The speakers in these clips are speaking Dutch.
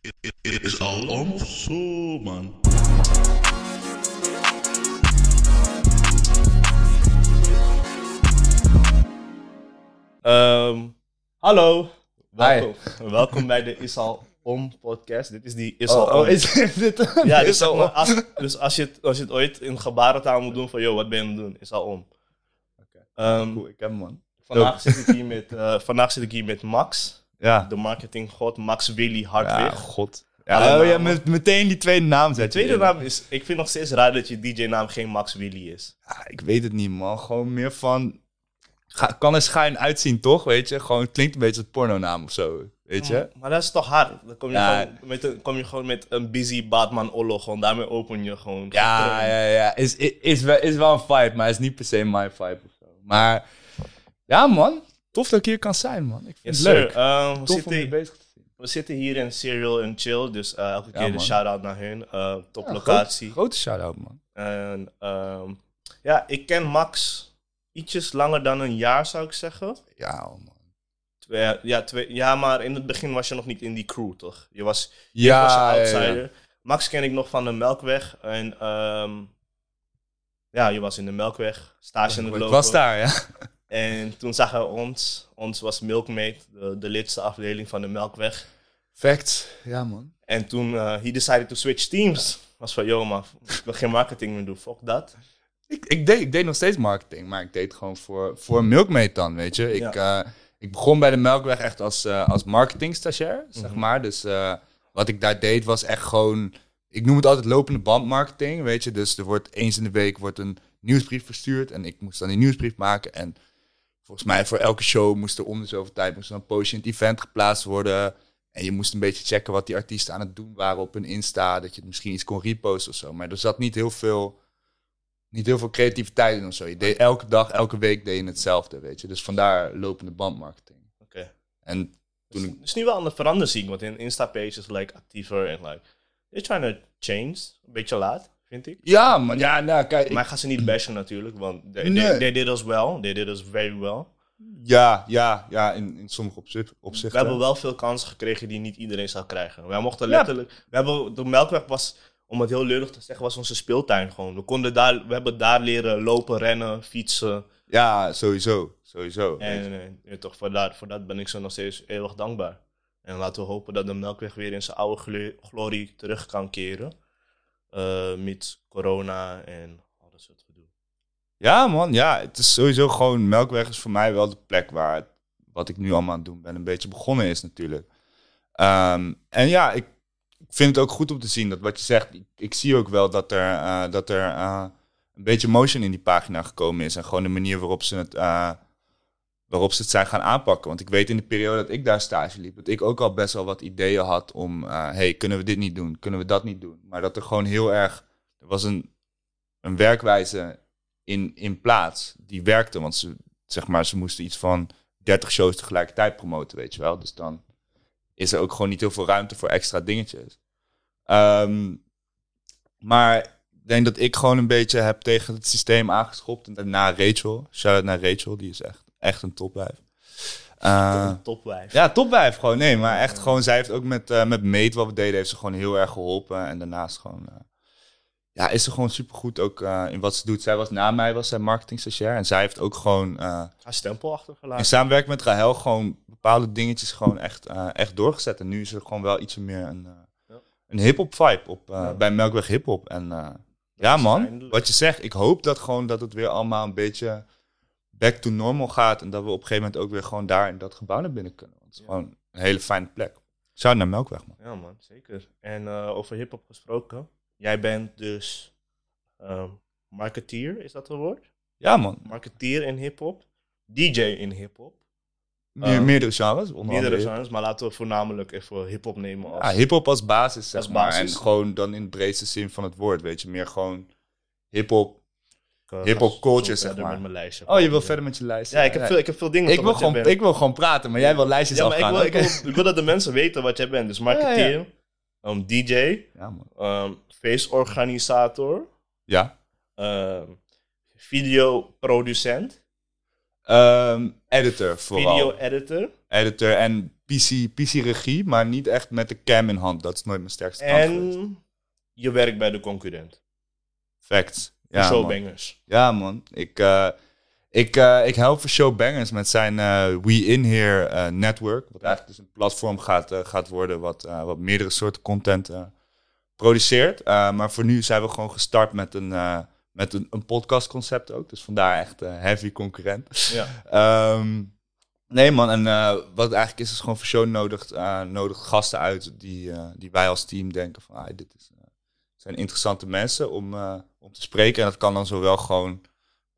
Het is al om zo, man. Ehm, hallo, welkom, welkom bij de Is al om podcast. Dit is die Is al Oh, om. oh, is dit ja, dus, is al om? als, dus als, je het, als je het ooit in gebarentaal moet doen van, yo, wat ben je aan het doen? Is al om. Oké. Ehm, Cool, ik heb hem, man. vandaag, zit ik hier met, eh, vandaag zit ik hier met Max, Ja. de marketinggod, Max Willy Ja, Hartwig. god. Alle Ja, oh, ja, met, meteen die tweede naam de zetten. tweede naam is, ik vind nog steeds raar dat je DJ-naam geen Max Willy is. Ja, ik weet het niet, man. Gewoon meer van... Ga, kan er schuin uitzien, toch? Weet je? Gewoon, het klinkt een beetje als pornonaam of zo. Weet je? Maar dat is toch hard? Dan kom je, Ja. gewoon, met een, kom je gewoon met een busy Batman Ollo, gewoon daarmee open je gewoon. Ja, ja, ja. Is, is, is, wel, is wel een vibe, maar is niet per se mijn vibe of zo. Maar ja, man. Tof dat ik hier kan zijn, man. Ik vind Yes, het leuk. Ehm, we, Tof om je zitten, bezig te zien. we zitten hier in Serial and Chill, dus eh, elke Ja, keer een man. shout-out naar hun. Eh, top Ja, locatie. groot- grote shout-out, man. En ehm, ja, ik ken Max ietsjes langer dan een jaar, zou ik zeggen. Ja, man. Twee, ja, twee, ja, maar in het begin was je nog niet in die crew, toch? Je was, je Ja, was een ja, ja. outsider. Max ken ik nog van de Melkweg. En ehm, ja, je was in de Melkweg, stage in het Ik lopen. was daar, ja. En toen zagen we ons. Ons was Milkmaid, de, de lidste afdeling van de Melkweg. Facts. Ja, man. En toen uh, he decided to switch teams. Was van, yo man, ik wil geen marketing meer doen, fuck dat. Ik, ik, deed, ik deed nog steeds marketing, maar ik deed gewoon voor, voor Milkmaid dan, weet je. Ik, eh, ik begon bij de Melkweg echt als, eh als marketingstagiair, zeg Mhm. maar. Dus wat ik daar deed was echt gewoon... Ik noem het altijd lopende bandmarketing, weet je. Dus er wordt eens in de week wordt een nieuwsbrief verstuurd en ik moest dan die nieuwsbrief maken. En volgens mij voor elke show moest er om de zoveel tijd moest er een postje in het event geplaatst worden. En je moest een beetje checken wat die artiesten aan het doen waren op hun Insta. Dat je het misschien iets kon reposten of zo. Maar er zat niet heel veel, niet heel veel creativiteit in of zo. Je deed elke dag, elke week deed je hetzelfde, weet je. Dus vandaar lopende bandmarketing. Oké. En toen ik... Het is nu wel aan het veranderen zien, want in Insta-pages is like actiever en like... They're trying to change. Een beetje laat, vind ik. Ja, man. Ja, nou, kijk. Maar ik ga ze niet bashen natuurlijk, want they, Nee. they, they did us well. They did us very well. Ja, ja, ja. In, in sommige opzicht, We opzichten. hebben wel veel kansen gekregen die niet iedereen zou krijgen. Wij mochten Ja. letterlijk... We hebben, de Melkweg was, om het heel lullig te zeggen, was onze speeltuin gewoon. We, konden daar, we hebben daar leren lopen, rennen, fietsen. Ja, sowieso. Sowieso. En toch, voor, dat, voor dat ben ik zo nog steeds eeuwig dankbaar. En laten we hopen dat de Melkweg weer in zijn oude glo- glorie terug kan keren. Eh met corona en al dat soort gedoe. Ja, man. Ja, het is sowieso gewoon... Melkweg is voor mij wel de plek waar wat ik nu allemaal aan het doen ben een beetje begonnen is natuurlijk. Ehm, en ja, ik, vind het ook goed om te zien dat wat je zegt... Ik, ik zie ook wel dat er, eh, dat er eh, een beetje motion in die pagina gekomen is. En gewoon de manier waarop ze het... waarop ze het zijn gaan aanpakken. Want ik weet in de periode dat ik daar stage liep... dat ik ook al best wel wat ideeën had om... eh, hey, kunnen we dit niet doen? Kunnen we dat niet doen? Maar dat er gewoon heel erg... Er was een, een werkwijze in, in plaats die werkte. Want ze, zeg maar, ze moesten iets van 30 shows tegelijkertijd promoten, weet je wel. Dus dan is er ook gewoon niet heel veel ruimte voor extra dingetjes. Ehm, maar ik denk dat ik gewoon een beetje heb tegen het systeem aangeschopt. En daarna Rachel, shout-out naar Rachel, die is echt, echt een topwijf. Eh, Topwijf. ja, topwijf gewoon. Nee, maar echt gewoon, zij heeft ook met, eh met Meet wat we deden, heeft ze gewoon heel erg geholpen. En daarnaast gewoon, eh, ja, is ze gewoon supergoed ook in wat ze doet. Zij was na mij, was zij marketing stagiair. En zij heeft ook gewoon, Haar stempel in achtergelaten. samenwerking met Rahel, gewoon bepaalde dingetjes gewoon echt, echt doorgezet. En nu is er gewoon wel iets meer een, Ja. een hip-hop vibe op, Ja. bij Melkweg Hip-hop. En ja, man, eindelijk. wat je zegt, ik hoop dat gewoon dat het weer allemaal een beetje back to normal gaat. En dat we op een gegeven moment ook weer gewoon daar in dat gebouw naar binnen kunnen. Want het is Ja. gewoon een hele fijne plek. Shout naar Melkweg, man. Ja, man, zeker. En eh, over hip-hop gesproken. Jij bent dus ehm, marketeer, is dat een woord? Ja, man. Marketeer in hip-hop. DJ in hip-hop. Eh, meerdere genres. Meerdere genres, maar laten we voornamelijk even hip-hop nemen als. Ja, hip-hop als basis, zeg Als maar. basis. En gewoon dan in de breedste zin van het woord, weet je. Meer gewoon hip-hop. Hip-hop culture, zo zeg verder maar. met mijn lijstje. Oh, je wil verder met je lijst? Ja, ik heb, veel, ik heb veel dingen. ik, wil gewoon, ik wil gewoon praten, maar jij wil lijstjes Ja, maar ik wil, ik, wil, ik wil dat de mensen weten wat jij bent. Dus marketeer, Ja, um, DJ, Ja, man. um, feestorganisator, Ja. um, videoproducent, Ehm, editor vooral. video-editor. Editor en PC, PC-regie, maar niet echt met de cam in hand. Dat is nooit mijn sterkste kant. En je werkt bij de concurrent. Facts. Ja, Ja, man. Showbangers. Ja, man. Ik, eh, ik, eh, ik help voor Showbangers met zijn eh, We In Here network. Wat eigenlijk dus een platform gaat, gaat worden wat, wat meerdere soorten content produceert. Maar voor nu zijn we gewoon gestart met een, met een, een podcastconcept ook. Dus vandaar echt heavy concurrent. Ja. Ehm, nee man, en wat het eigenlijk is, is gewoon voor show nodig, nodig gasten uit die, die wij als team denken van, ah, dit is, zijn interessante mensen om, eh, om te spreken. En dat kan dan zowel gewoon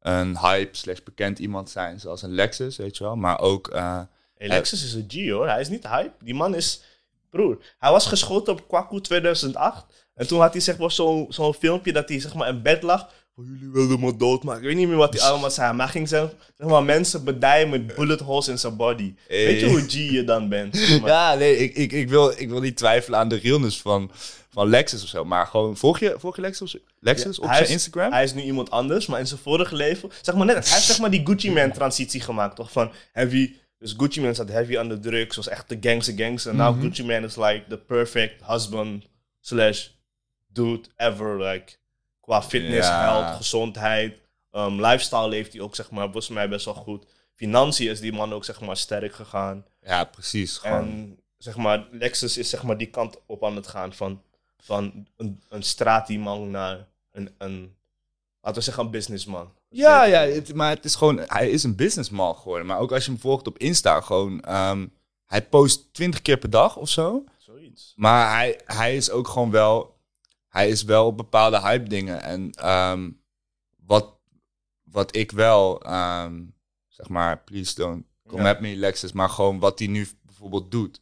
een hype slash bekend iemand zijn, zoals een Lexus, weet je wel. Maar ook, eh, Hey, Lexus is een G hoor. Hij is niet hype. Die man is. Broer, hij was geschoten op Kwaku 2008. En toen had hij zeg maar zo'n zo'n filmpje dat hij zeg maar in bed lag. Oh, jullie wilden me doodmaken. Ik weet niet meer wat hij allemaal zei. Maar hij ging zeg, zeg maar mensen bedijen met bullet holes in zijn body. Hey. Weet je hoe G je dan bent? zeg maar? ja, nee, ik, ik, ik, wil, ik wil niet twijfelen aan de realness van, van Lexus of zo. Maar gewoon, volg je, volg je Lexus, Lexus Ja, op zijn is- Instagram? Hij is nu iemand anders, maar in zijn vorige leven... Zeg maar net, hij heeft zeg maar die Gucci Man transitie gemaakt, toch? Van heavy... Dus Gucci Man zat heavy aan de drugs, was echt de gangster gangster. En Mhm. now Gucci Man is like the perfect husband slash dude ever. Like, qua fitness, Ja. gezondheid. um, lifestyle leeft hij ook, zeg maar, volgens mij best wel goed. Financiën is die man ook, zeg maar, sterk gegaan. ja, precies. Gewoon. En zeg maar, Lexus is zeg maar die kant op aan het gaan van, van een, een straatieman naar een, een, laten we zeggen, een businessman. Ja, ja het- maar het is gewoon, hij is een businessman geworden. Maar ook als je hem volgt op Insta, gewoon, ehm, hij post 20 keer per dag of zo. Zoiets. Maar hij, hij is ook gewoon wel, hij is wel op bepaalde hype dingen. En ehm, wat, wat ik wel, ehm, zeg maar, please don't come Ja. at me Lexus, maar gewoon wat hij nu bijvoorbeeld doet.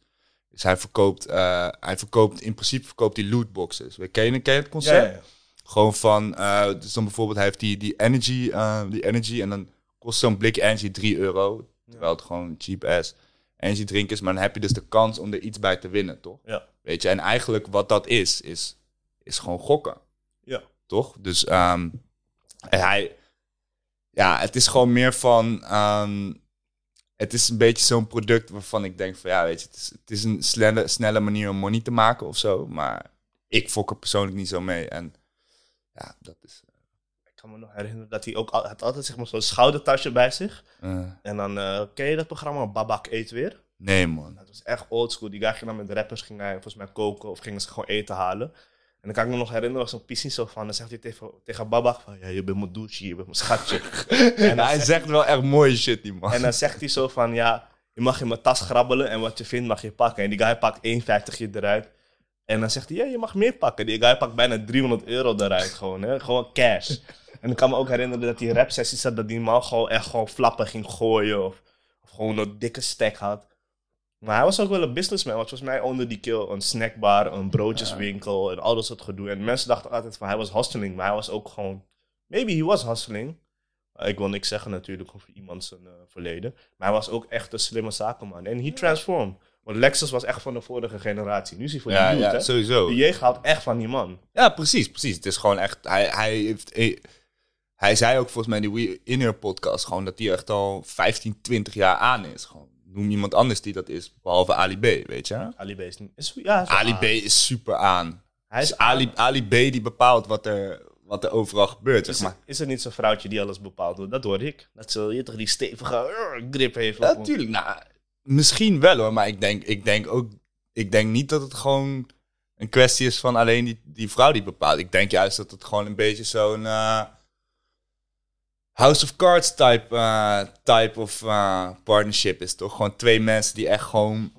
Is hij verkoopt, eh, hij verkoopt, in principe verkoopt hij lootboxes. Ken je, ken je het concept? ja, ja. Gewoon van, eh, dus dan bijvoorbeeld, hij heeft die, die energy, eh, die energy en dan kost zo'n blik energy 3 euro. Terwijl het gewoon cheap ass energy drink is. Maar dan heb je dus de kans om er iets bij te winnen, toch? Ja. Weet je, en eigenlijk wat dat is, is, is gewoon gokken. Ja. Toch? Dus en hij, ja, het is gewoon meer van, ehm, het is een beetje zo'n product waarvan ik denk van, ja, weet je, het is, het is een snelle, snelle manier om money te maken of zo. Maar ik fok er persoonlijk niet zo mee. En ja, dat is... Ik kan me nog herinneren dat hij ook al, had altijd zeg maar, zo'n schoudertasje bij zich. eh, En dan, eh, ken je dat programma Babak Eet Weer? nee, man. Dat was echt oldschool. Die guy ging dan met rappers, ging hij volgens mij koken of gingen ze gewoon eten halen. En dan kan ik me nog herinneren, was zo'n pissie zo van, dan zegt hij tegen, tegen Babak van, ja, je bent mijn douche, je bent mijn schatje. En hij zegt wel echt mooie shit, die man. En dan zegt hij zo van, ja, je mag in mijn tas grabbelen en wat je vindt mag je pakken. En die guy pakt 1,50 je eruit. En dan zegt hij, ja, je mag meer pakken. Die guy pakt bijna 300 euro eruit gewoon, hè. Gewoon cash. En ik kan me ook herinneren dat die rap sessies had, dat die man gewoon echt gewoon flappen ging gooien. Of, of gewoon een dikke stack had. Maar hij was ook wel een businessman. Want volgens mij onder die kill een snackbar, een broodjeswinkel en al dat soort gedoe. En mensen dachten altijd van hij was hustling, maar hij was ook gewoon... Maybe he was hustling. Ik wil niks zeggen natuurlijk over iemand zijn eh, verleden. Maar hij was ook echt een slimme zakenman. En he transformed. Want Lexus was echt van de vorige generatie. Nu is hij voor ja, die youth, ja, hè? sowieso. De jeugd houdt echt van die man. Ja, precies, precies. Het is gewoon echt. Hij, hij heeft. Hij, hij zei ook volgens mij in die We Inner podcast gewoon dat hij echt al 15, 20 jaar aan is. Gewoon. Noem iemand anders die dat is, behalve Ali B, weet je? Ali B is ja, is Ali aan. B is super aan. Hij is Dus Ali, Ali B die bepaalt wat er, wat er overal gebeurt, zeg Is, maar. er, is er niet zo'n vrouwtje die alles bepaalt? Dat hoor ik. Dat ze je toch die stevige uh, grip heeft. Ja, Natuurlijk, nou, misschien wel hoor, maar ik denk, ik denk ook, ik denk niet dat het gewoon een kwestie is van alleen die, die vrouw die bepaalt. Ik denk juist dat het gewoon een beetje zo'n eh, House of Cards type, eh, type of eh, partnership is, toch? Gewoon twee mensen die echt gewoon,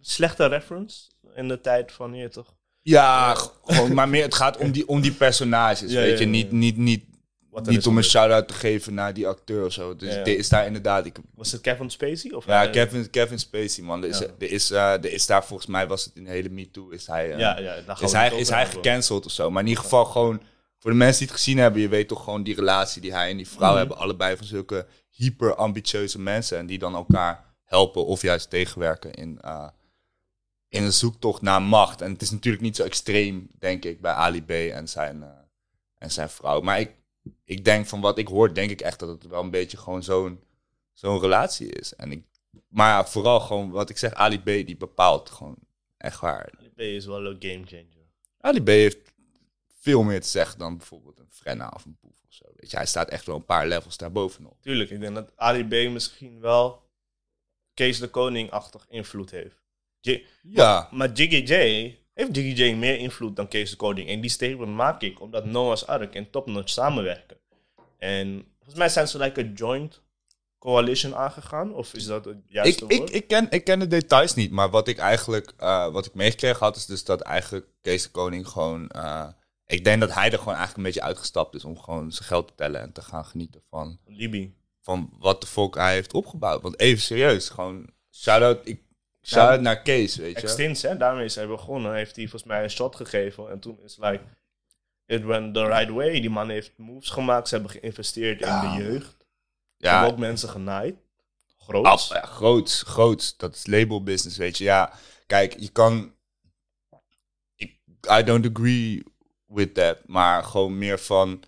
Slechte reference in de tijd van je toch? ja, gewoon, maar meer, het gaat om die, om die personages, Ja, weet ja, je, niet, niet, niet, Wat niet om een shout-out te geven naar die acteur of zo. Dus is daar inderdaad, ik, Was het Kevin Spacey? Of Ja, Kevin, Kevin Spacey, man. Er is, er, is, eh, er is daar volgens mij, was het in de hele Me Too, is hij, Ja, ja, is hij, is hij gecanceld of zo. Maar in ieder geval gewoon, voor de mensen die het gezien hebben, je weet toch gewoon die relatie die hij en die vrouw Mhm. hebben. Allebei van zulke hyper ambitieuze mensen. En die dan elkaar helpen of juist tegenwerken in, eh, in een zoektocht naar macht. En het is natuurlijk niet zo extreem, denk ik, bij Ali B en zijn, eh, en zijn vrouw. Maar ik, ik denk van wat ik hoor, denk ik echt dat het wel een beetje gewoon zo'n zo'n relatie is. En ik maar ja, vooral gewoon wat ik zeg, Ali B die bepaalt gewoon echt waar. B is wel een game changer. Ali B heeft veel meer te zeggen dan bijvoorbeeld een Frenna of een Boef of zo. Weet je, hij staat echt wel een paar levels daarbovenop. Tuurlijk, ik denk dat Ali B misschien wel Kees de Koning-achtig invloed heeft. J- Ja, Maar Jiggy J heeft Jiggy J meer invloed dan Kees de Koning. En die statement maak ik omdat Noah's Ark en Top Notch samenwerken. En volgens mij zijn ze like een joint coalition aangegaan. Of is dat het ik, juiste ik, woord? ik, ken, ik ken de details niet, maar wat ik eigenlijk eh, wat ik meegekregen had, is dus dat eigenlijk Kees de Koning gewoon. eh, ik denk dat hij er gewoon eigenlijk een beetje uitgestapt is om gewoon zijn geld te tellen en te gaan genieten van, Libi. van wat de volk hij heeft opgebouwd. Want even serieus, gewoon shout-out, ik, shout-out Ja. naar Kees, weet je. Extins, hè, daarmee is hij begonnen. Heeft hij volgens mij een shot gegeven. En toen is like, it went the right way. Die man heeft moves gemaakt. Ze hebben geïnvesteerd Ja. in de jeugd. Ze Ja, hebben ook mensen genaaid. Groot. Ja, groots, groots. Dat is label business, weet je. Ja, kijk, je kan... Ik, I don't agree with that. Maar gewoon meer van...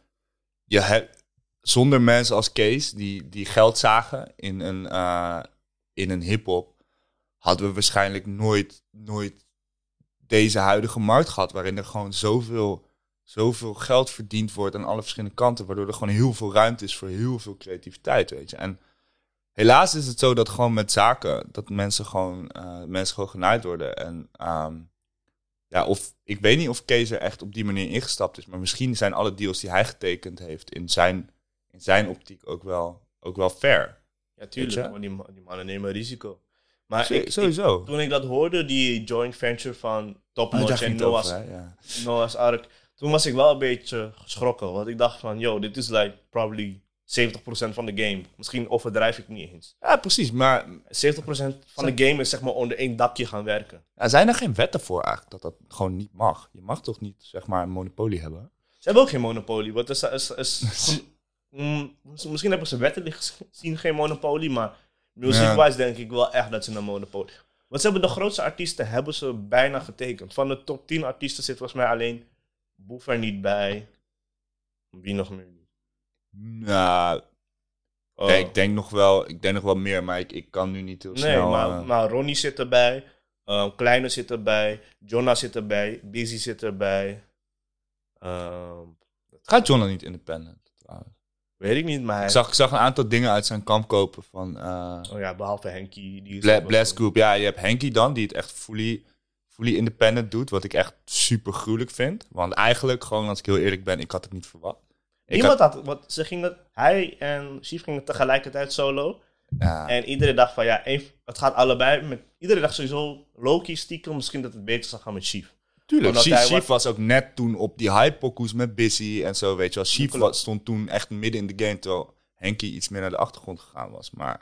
Je hebt, zonder mensen als Kees, die, die geld zagen in een, eh, in een hip-hop... hadden we waarschijnlijk nooit, nooit deze huidige markt gehad... waarin er gewoon zoveel, zoveel geld verdiend wordt aan alle verschillende kanten... waardoor er gewoon heel veel ruimte is voor heel veel creativiteit, weet je. En helaas is het zo dat gewoon met zaken dat mensen gewoon, eh, mensen gewoon genaaid worden. En ehm, ja, of ik weet niet of Kees er echt op die manier ingestapt is, maar misschien zijn alle deals die hij getekend heeft in zijn, in zijn optiek ook wel, ook wel fair. Ja, tuurlijk. Want die, ma- die mannen nemen risico. Maar ik, ik- sowieso. toen ik dat hoorde, die joint venture van Top daar Notch en over, Noah's, ja. Noah's Ark. Toen was ik wel een beetje geschrokken. Want ik dacht van, yo, dit is like probably 70% van de game. Misschien overdrijf ik niet eens. ja, precies. Maar 70% van de game is zeg maar onder één dakje gaan werken. ja, zijn er geen wetten voor eigenlijk dat dat gewoon niet mag? Je mag toch niet, zeg maar, een monopolie hebben? Ze hebben ook geen monopolie. Want is, is, is, Mm, misschien hebben ze wettelijk gezien geen monopolie, maar music-wise denk ik wel echt dat ze een monopolie Want ze hebben de grootste artiesten hebben ze bijna getekend. Van de top 10 artiesten zit volgens mij alleen Boef er niet bij. Wie nog meer? Nou, Oh. nee, ik denk nog wel, ik denk nog wel meer, maar ik, ik kan nu niet heel Nee, snel. maar, eh, maar Ronnie zit erbij. eh, Kleine zit erbij. Jonna zit erbij. Busy zit erbij. Ehm, Gaat John dan niet independent? trouwens? weet ik niet, maar. Ik zag, ik zag een aantal dingen uit zijn kamp kopen van eh Oh ja, behalve Henky. Die Bla- Blast. Group. Ja, je hebt Henky dan, die het echt fully, fully independent doet. Wat ik echt super gruwelijk vind. Want eigenlijk, gewoon als ik heel eerlijk ben, ik had het niet verwacht. Niemand had, want ze gingen, hij en Chief gingen tegelijkertijd solo. Ja, En iedere dag van ja, het gaat allebei. Met, iedere dag sowieso Loki stiekem. Misschien dat het beter zou gaan met Chief. tuurlijk. Chief, was ook net toen op die hype-pokoes met Busy en zo, weet je wel. Chief Klopt. was, stond toen echt midden in de game, terwijl Henky iets meer naar de achtergrond gegaan was. Maar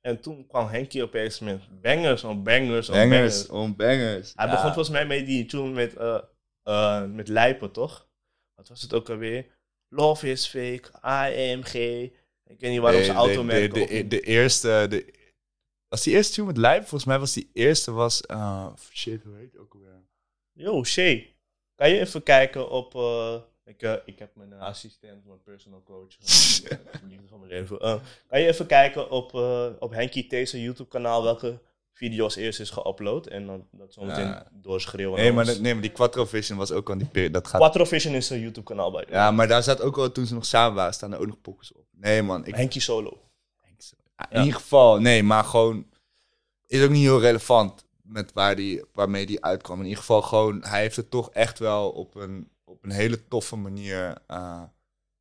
En toen kwam Henky opeens met bangers on bangers on bangers bangers. on bangers. Hij Ja. begon volgens mij met die tune met, eh eh, met Lijpen, toch? Wat was het ook alweer? Love is fake, AMG. Ik weet niet waarom Nee, ze de- automerken... De, de, niet- de, eerste... De, was die eerste tune met Lijp? Volgens mij was die eerste was... eh, shit, hoe heet het ook alweer? Yo, Shay. Kan je even kijken op... eh, ik, eh, ik heb mijn assistent, mijn personal coach. van mijn leven. Kan je even kijken op, op Henky T's YouTube kanaal welke video als eerste is geüpload. En dan dat zometeen Ja. doorschreeuwen. Nee maar, nee, maar die Quattro Vision was ook aan die periode. Dat gaat Quattro Vision is een YouTube kanaal bij. Ja, maar daar zat ook wel toen ze nog samen waren, staan er ook nog pokkers op. Nee, man. Ik, Henky solo. Ja, in ieder geval, nee, maar gewoon. Is ook niet heel relevant met waar die, waarmee die uitkwam. In ieder geval, gewoon, hij heeft het toch echt wel op een, op een hele toffe manier. eh,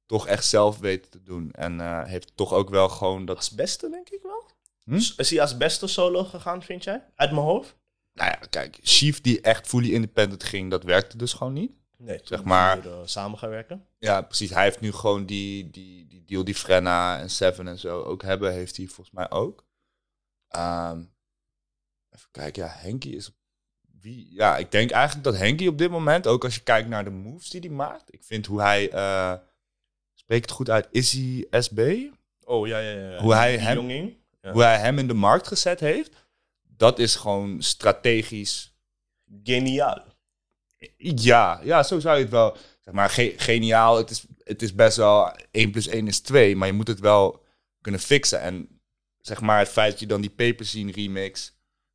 toch echt zelf weten te doen. En eh, heeft toch ook wel gewoon dat. Als beste, denk ik wel. Hm? Is hij als beste solo gegaan, vind jij? Uit mijn hoofd? Nou ja, kijk, Chief die echt fully independent ging, dat werkte dus gewoon niet. Nee, Zeg maar- weer, eh, samen gaan werken. Ja, precies. Hij heeft nu gewoon die, die, die deal die Frenna en Seven en zo ook hebben, heeft hij volgens mij ook. Ehm, even kijken, ja, Henky is... Wie, ja, ik denk eigenlijk dat Henky op dit moment, ook als je kijkt naar de moves die hij maakt, ik vind hoe hij, eh spreek het goed uit, is hij SB? Oh, ja, ja, ja. Hoe hij hem-. Hoe hij hem in de markt gezet heeft, dat is gewoon strategisch Geniaal. Ja, ja, zo zou je het wel. Zeg maar, ge- geniaal. Het is, het is best wel 1 plus 1 is 2, maar je moet het wel kunnen fixen. En zeg maar, het feit dat je dan die Paper Scene remix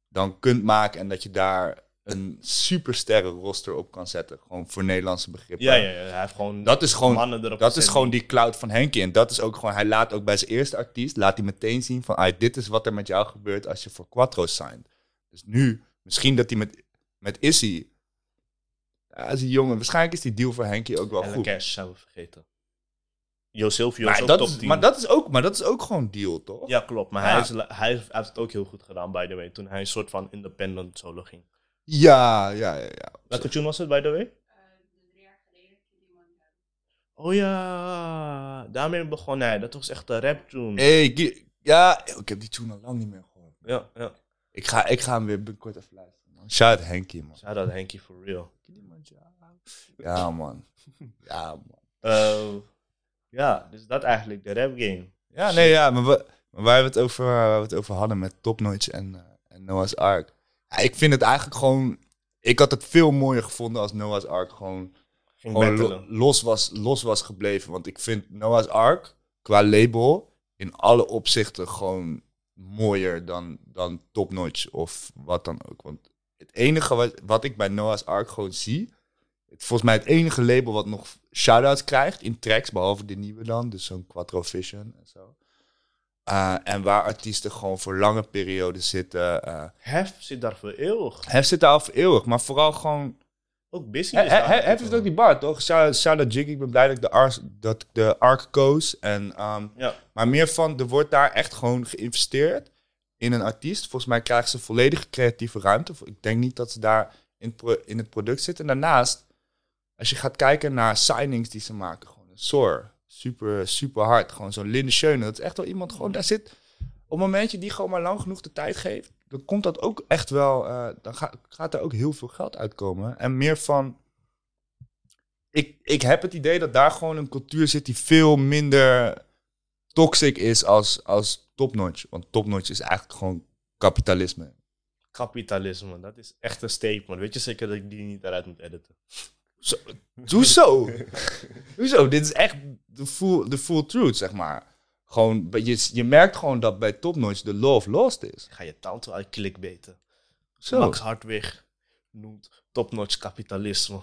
dan kunt maken en dat je daar een supersterren roster op kan zetten. Gewoon voor Nederlandse begrippen. Ja, ja, ja, hij heeft gewoon Dat is gewoon, mannen erop dat is gewoon die- die cloud van Henkie. En dat is ook gewoon, hij laat ook bij zijn eerste artiest, laat hij meteen zien van, ah, dit is wat er met jou gebeurt als je voor Quattro signed. Dus nu, misschien dat hij met, met Issy, ja, is een jongen, waarschijnlijk is die deal voor Henkie ook wel En goed. Cash zijn we vergeten. Jo Silvio is Maar dat, top is, 10. maar, dat is ook, maar dat is ook gewoon deal, toch? Ja, klopt. Maar Ja. Hij, is, hij heeft het ook heel goed gedaan, by the way. Toen hij een soort van independent solo ging. Ja, ja, ja. ja. Welke tune was het, by the way? Oh ja, daarmee begon hij. Dat was echt een rap tune. Hey, ja, ik heb die tune al lang niet meer gehoord. Ja, ja. Ik ga, ik ga hem weer binnenkort even luisteren. Man. Shout out Henkie, man. Shout out Henkie for real. Ja, man. Ja, man. Eh, ja, dus dat eigenlijk, de rap game. Ja, nee, ja, maar, we, maar waar we het over, waar we het over hadden met Top Notch en, eh, en Noah's Ark. Ik vind het eigenlijk gewoon... Ik had het veel mooier gevonden als Noah's Ark gewoon, lo- los, was, los was gebleven. Want ik vind Noah's Ark qua label in alle opzichten gewoon mooier dan, dan Top Notch of wat dan ook. Want het enige wat, wat ik bij Noah's Ark gewoon zie... Het, volgens mij het enige label wat nog shout-outs krijgt in tracks, behalve de nieuwe dan. Dus zo'n Quattro Vision en zo. Uh, en waar artiesten gewoon voor lange perioden zitten. Uh, Hef zit daar voor eeuwig. Hef zit daar al voor eeuwig, maar vooral gewoon... Ook Busy is. Hef heeft ook die bar, toch? Shout shout out Jiggy, ik ben blij dat ik de, Ar dat ik de Arc koos. En, um, Ja. Maar meer van, er wordt daar echt gewoon geïnvesteerd in een artiest. Volgens mij krijgen ze volledige creatieve ruimte. Ik denk niet dat ze daar in, pro- in het product zitten. En daarnaast, als je gaat kijken naar signings die ze maken, gewoon een Soar, super, super hard. Gewoon zo'n Linde Schöne, dat is echt wel iemand gewoon, daar zit, op het moment dat je die gewoon maar lang genoeg de tijd geeft, dan komt dat ook echt wel, eh, dan ga- gaat er ook heel veel geld uitkomen. En meer van, ik, ik heb het idee dat daar gewoon een cultuur zit die veel minder toxic is als, als topnotch. Want topnotch is eigenlijk gewoon kapitalisme. Kapitalisme, dat is echt een statement. Weet je zeker dat ik die niet eruit moet editen? Zo, hoezo? hoezo? Dit is echt de full, de full truth, zeg maar. Gewoon, je, je merkt gewoon dat bij topnotch de love lost is. Ga je tante uit klikbeten. Zo. Max Hartwig noemt topnotch kapitalisme.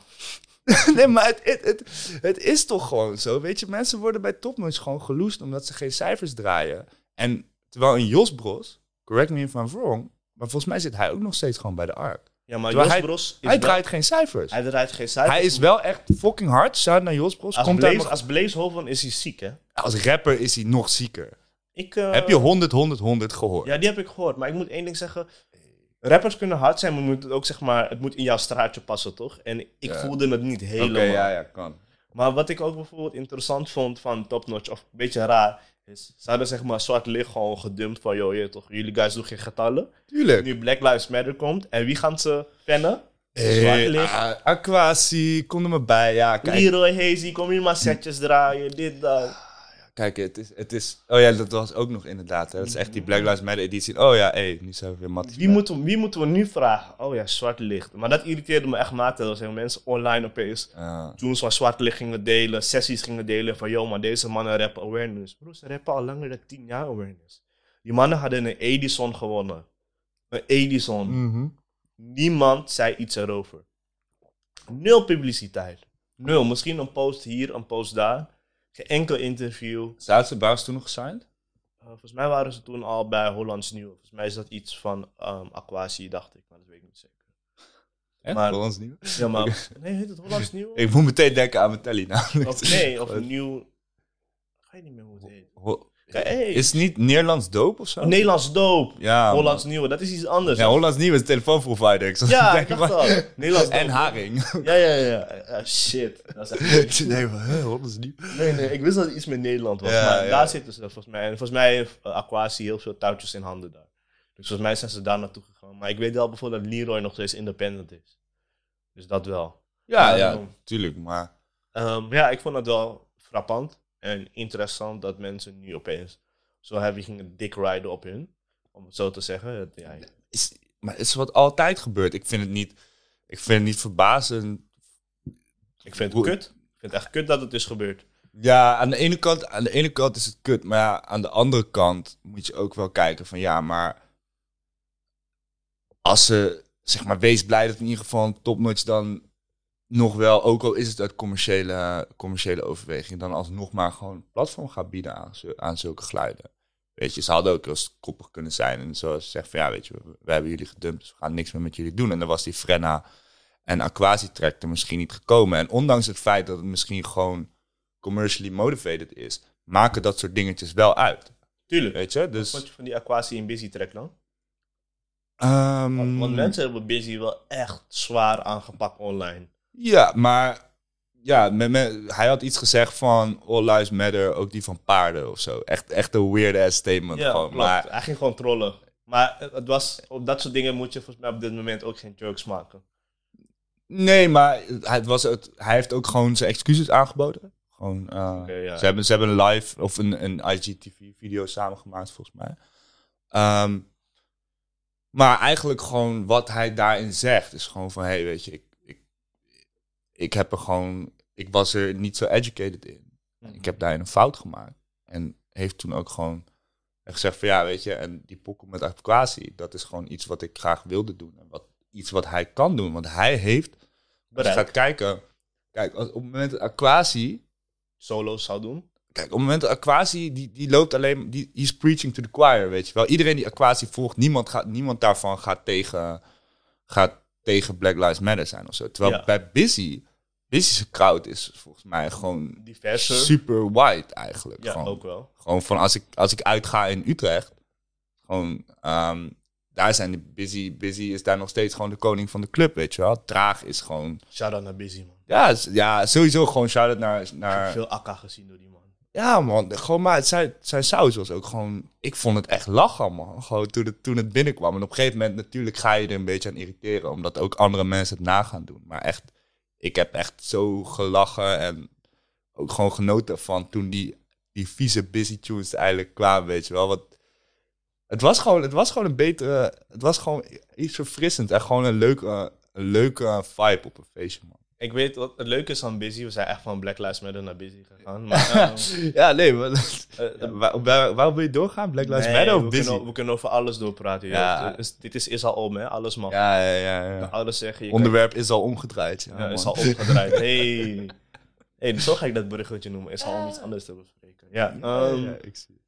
nee, maar het, het, het, het is toch gewoon zo. Weet je, mensen worden bij topnotch gewoon geloosd omdat ze geen cijfers draaien. En terwijl een Jos Bros, correct me if I'm wrong, maar volgens mij zit hij ook nog steeds gewoon bij de ARK. Ja, maar Terwijl Jos hij- Bros is Hij wel- draait geen cijfers. hij draait geen cijfers. Hij is wel echt fucking hard. Shout naar Jos Bros. Als Komt Blaze, als Blaze Hoven is hij ziek, hè? als rapper is hij nog zieker. Ik, eh, Heb je 100, 100, 100 gehoord? Ja, die heb ik gehoord. Maar ik moet één ding zeggen. Rappers kunnen hard zijn, maar moet het ook zeg maar, het moet in jouw straatje passen, toch? En ik Ja. voelde het niet Oké, helemaal. ja, ja, kan. Maar wat ik ook bijvoorbeeld interessant vond van Top Notch, of een beetje raar, is ze hadden zeg maar zwart licht gewoon gedumpt van, joh, je, toch, jullie guys doen geen getallen. Tuurlijk. Nu Black Lives Matter komt, en wie gaan ze pennen? Hey, Zwart licht. ah, Aquasi, kom er maar bij. Ja, kijk. Leroy Hazy, kom hier maar setjes draaien, dit, dat. Kijk, het is, het is... Oh ja, dat was ook nog inderdaad. Hè. Dat is echt die Black Lives Matter editie. Oh ja, hé, nu zijn we weer matties. Wie moeten, we- wie moeten we nu vragen? Oh ja, zwart licht. Maar dat irriteerde me echt matig. Er zijn mensen online opeens Ja. tunes van zwart licht gingen delen, sessies gingen delen van, joh, maar deze mannen rappen awareness. Bro, ze rappen al langer dan 10 jaar awareness. Die mannen hadden een Edison gewonnen. Een Edison. Mhm. Niemand zei iets erover. Nul publiciteit. Nul. Misschien een post hier, een post daar. Geen enkel interview. Zouden Bouws toen nog gesigned? Uh, volgens mij waren ze toen al bij Hollands Nieuw. Volgens mij is dat iets van um, Aquasi, dacht ik. Maar dat weet ik niet zeker. Echt? Maar- ons nieuw? Ja, maar... Nee, heet het Hollands Nieuw? Ik moet meteen denken aan Metelli namelijk. Of nee, of Nieuw... Ga je niet meer hoe het heet. Ho- hey. Is het niet Nederlands doop of zo? Nederlands doop. Ja. Hollands Nieuw, dat is iets anders. Ja, Hollands nieuw is telefoonprovider. Ik Ja, ik dacht maar- al. Nederlands En haring. Ja, ja, ja. Shit. Dat is echt... Even, hè, Hollands nieuw. Nee, nee, ik wist dat het iets met Nederland was. Ja, maar ja. daar zitten ze volgens mij. En volgens mij heeft uh, Aquasi heel veel touwtjes in handen daar. Dus volgens mij zijn ze daar naartoe gegaan. Maar ik weet wel bijvoorbeeld dat Leroy nog steeds independent is. Dus dat wel. Ja, Maar, ja, ehm, tuurlijk. Maar Ehm, ja, ik vond het wel frappant en interessant dat mensen nu opeens zo heavy gingen dik rijden op hun. Om het zo te zeggen. Het- Ja, is, maar is wat altijd gebeurd. Ik vind het niet, ik vind het niet verbazend. ik vind het Hoe- kut. Ik vind het echt kut dat het is gebeurd. Ja, aan de, ene kant, aan de ene kant is het kut. Maar ja, aan de andere kant moet je ook wel kijken van ja, maar als ze, zeg maar, wees blij dat in ieder geval een topnotch dan nog wel, ook al is het uit commerciële, commerciële overweging, dan alsnog maar gewoon platform gaat bieden aan, zu- aan zulke geluiden. Weet je, ze hadden ook heel koppig kunnen zijn. En zoals ze zeggen van ja, weet je, we, we hebben jullie gedumpt, dus we gaan niks meer met jullie doen. En dan was die Frenna en Aquasi track er misschien niet gekomen. En ondanks het feit dat het misschien gewoon commercially motivated is, maken dat soort dingetjes wel uit. Tuurlijk. Weet je, Wat dus... vond je van die Aquasi en Busy track dan? ehm, Want mensen hebben Busy wel echt zwaar aangepakt online. Ja, maar ja, met, met- hij had iets gezegd van All Lives Matter, ook die van paarden of zo. Echt, echt een weird ass statement Ja, gewoon. klopt. Maar Hij ging gewoon trollen. Maar het was, op dat soort dingen moet je volgens mij op dit moment ook geen jokes maken. nee, maar het was het, hij heeft ook gewoon zijn excuses aangeboden. Gewoon, eh, ja. ze, hebben, ze hebben een live of een, een IGTV-video samengemaakt volgens mij. Ehm, maar eigenlijk gewoon wat hij daarin zegt is gewoon van, hey, weet je, ik, ik, heb er gewoon, ik was er niet zo educated in. Ik heb daarin een fout gemaakt. En heeft toen ook gewoon gezegd van ja, weet je, en die pokken met Aquasi, dat is gewoon iets wat ik graag wilde doen. En wat, iets wat hij kan doen. Want hij heeft, als je gaat kijken, kijk, als, op het moment dat Aquasi, Solo's zou doen. kijk, op het moment dat Aquasi, die, die loopt alleen, die is preaching to the choir, weet je wel. Iedereen die Aquasi volgt, niemand, gaat, niemand daarvan gaat tegen, gaat tegen Black Lives Matter zijn of zo. Terwijl Ja. bij Busy, Busy's crowd is volgens mij gewoon Diverser. super white eigenlijk. Ja, gewoon. ook wel. Gewoon van als ik, als ik uitga in Utrecht, gewoon, ehm, daar zijn de busy, busy is daar nog steeds gewoon de koning van de club, weet je wel. Traag is gewoon, Shout-out naar Busy, man. ja, ja sowieso gewoon shout-out naar, Ik heb naar veel akka gezien door die man. Ja man, gewoon maar zijn, zijn saus was ook gewoon, ik vond het echt lachen man, gewoon toen het, toen het binnenkwam. En op een gegeven moment natuurlijk ga je er een beetje aan irriteren, omdat ook andere mensen het na gaan doen. Maar echt, ik heb echt zo gelachen en ook gewoon genoten van toen die, die vieze busy tunes eigenlijk kwamen, weet je wel. Want het was gewoon, het was gewoon een betere, het was gewoon iets verfrissend en gewoon een leuke, een leuke vibe op een feestje man. Ik weet wat het leuke is aan Busy. We zijn echt van Black Lives Matter naar Busy gegaan. Maar, ehm, Ja, nee, maar, eh, waar, waar, waar wil je doorgaan? Black Lives nee, Matter of we busy? Kunnen, we kunnen over alles doorpraten. Ja. Is- dit is, is al om, hè? Alles mag. Ja, ja, ja. Ja. alles zeggen. Kan- Onderwerp is al omgedraaid. Ja, is al omgedraaid. Hey. hey, zo ga ik dat bruggetje noemen. Is al om iets anders te bespreken. Ja, ehm, ja, ik zie.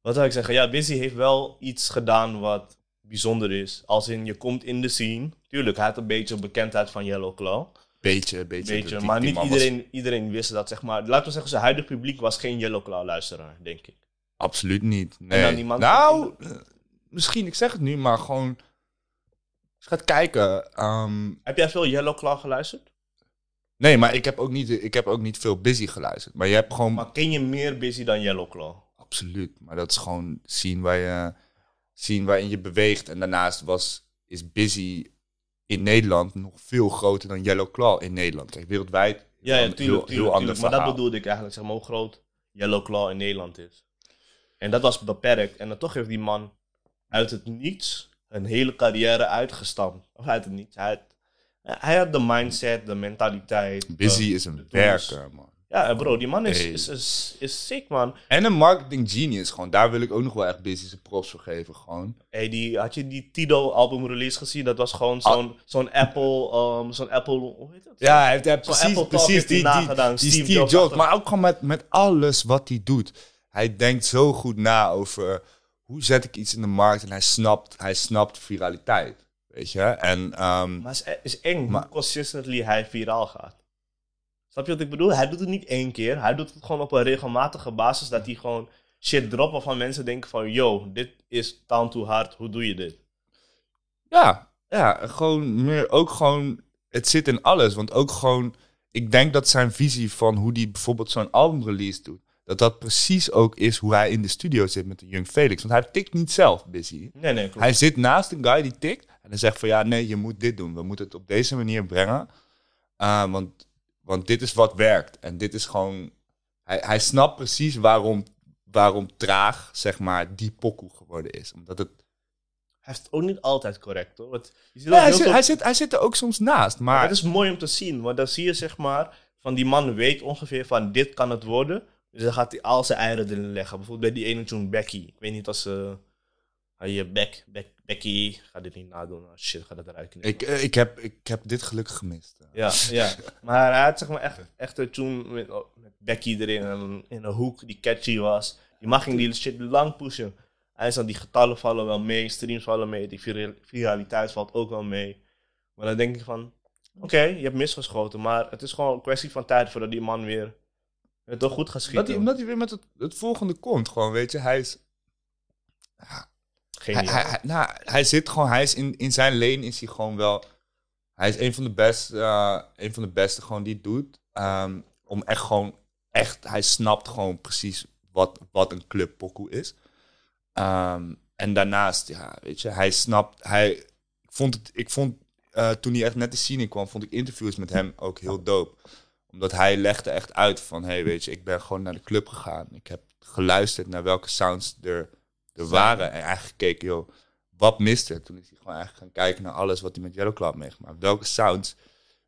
wat zou ik zeggen? Ja, Busy heeft wel iets gedaan wat bijzonder is. Als in, je komt in de scene. Tuurlijk, hij had een beetje bekendheid van Yellow Claw. Beetje, beetje. Maar niet was iedereen, iedereen wist dat, zeg maar. Laten we zeggen, zijn huidige publiek was geen Yellow Claw luisteraar, denk ik. Absoluut niet. Nee. nou, eh, misschien, ik zeg het nu, maar gewoon... Je gaat kijken... ehm, Heb jij veel Yellow Claw geluisterd? nee, maar ik heb, ook niet, ik heb ook niet veel Busy geluisterd. Maar je hebt gewoon... Maar ken je meer Busy dan Yellow Claw? Absoluut. Maar dat is gewoon zien waar je... Zien waarin je beweegt. En daarnaast was, is Busy in Nederland nog veel groter dan Yellow Claw in Nederland. Kijk, wereldwijd... Ja, ja heel- tuurlijk, heel, tuurlijk, ander tuurlijk. Maar dat bedoelde ik eigenlijk, zeg maar, hoe groot Yellow Claw in Nederland is. En dat was beperkt. En dan toch heeft die man uit het niets een hele carrière uitgestampt. Of uit het niets. Hij had, hij had de mindset, de mentaliteit. Busy de- is een werker, man. Ja, bro, die man is, Hey. is, is, is sick, man. En een marketing genius, gewoon. Daar wil ik ook nog wel echt Busy zijn props voor geven, gewoon. Hey, die, had je die Tido album release gezien? Dat was gewoon Ah. zo'n zo'n Apple, um, zo'n Apple, hoe heet dat? Ja, hij heeft, Zo'n precies, Apple precies die, die, nagedaan, die Steve Steve, Jobs Maar ook gewoon met, met alles wat hij doet. Hij denkt zo goed na over hoe zet ik iets in de markt. En hij snapt, hij snapt viraliteit, weet je. En ehm, Maar het is, is eng Maar- hoe consistently hij viraal gaat. Snap je wat ik bedoel? Hij doet het niet één keer. Hij doet het gewoon op een regelmatige basis. Dat hij gewoon shit dropt waarvan mensen denken van... Yo, dit is down too hard. Hoe doe je dit? ja, ja, gewoon meer, ook gewoon, het zit in alles. Want ook gewoon, ik denk dat zijn visie van hoe hij bijvoorbeeld zo'n albumrelease doet, dat dat precies ook is hoe hij in de studio zit met de Young Felix. Want hij tikt niet zelf, Busy. Nee, nee, klopt. Hij zit naast een guy die tikt en hij zegt van ja, nee, je moet dit doen. We moeten het op deze manier brengen. Uh, want, want dit is wat werkt. En dit is gewoon... Hij, hij snapt precies waarom, waarom traag, zeg maar, die pokoe geworden is. Omdat het... Hij is ook niet altijd correct, hoor. Want je ziet Ja, hij, zit, hij, zit, hij zit er ook soms naast. Maar het is mooi om te zien. Want dan zie je, zeg maar... van die man weet ongeveer van dit kan het worden. Dus dan gaat hij al zijn eieren erin leggen. Bijvoorbeeld bij die ene tune Becky. Ik weet niet als ze... Je Beck, Beck, Becky... Ga dit niet nadoen. Oh, shit, ga dat eruit knippen. Ik, eh, ik, heb, ik heb dit gelukkig gemist. Ja, ja. Maar hij had zeg maar echt, echt een tune met, oh, met Becky erin. En in een hoek die catchy was. Die mag ging die shit lang pushen. Hij dan die getallen vallen wel mee. Streams vallen mee. Die vira- viraliteit valt ook wel mee. Maar dan denk ik van... Oké, je hebt misgeschoten. Maar het is gewoon een kwestie van tijd voordat die man weer... Het toch goed gaat Dat schieten. hij, omdat hij weer met het, het volgende komt. Gewoon, weet je, hij is... Geniaal. hij, hij- nou, hij zit gewoon, hij is in, in zijn lane is hij gewoon wel... Hij is een van de beste, eh, een van de beste gewoon die het doet. Ehm, om echt gewoon, echt, hij snapt gewoon precies wat, wat een club pokoe is. Ehm, en daarnaast, ja, weet je, hij snapt, hij, ik vond het, ik vond, eh, toen hij echt net de scene kwam, vond ik interviews met hem ook heel dope. Omdat hij legde echt uit van, hey, weet je, ik ben gewoon naar de club gegaan. Ik heb geluisterd naar welke sounds er, er waren. En eigenlijk gekeken, joh, wat mist er? Toen is hij gewoon eigenlijk gaan kijken naar alles wat hij met Yellow Club meegemaakt. Welke sounds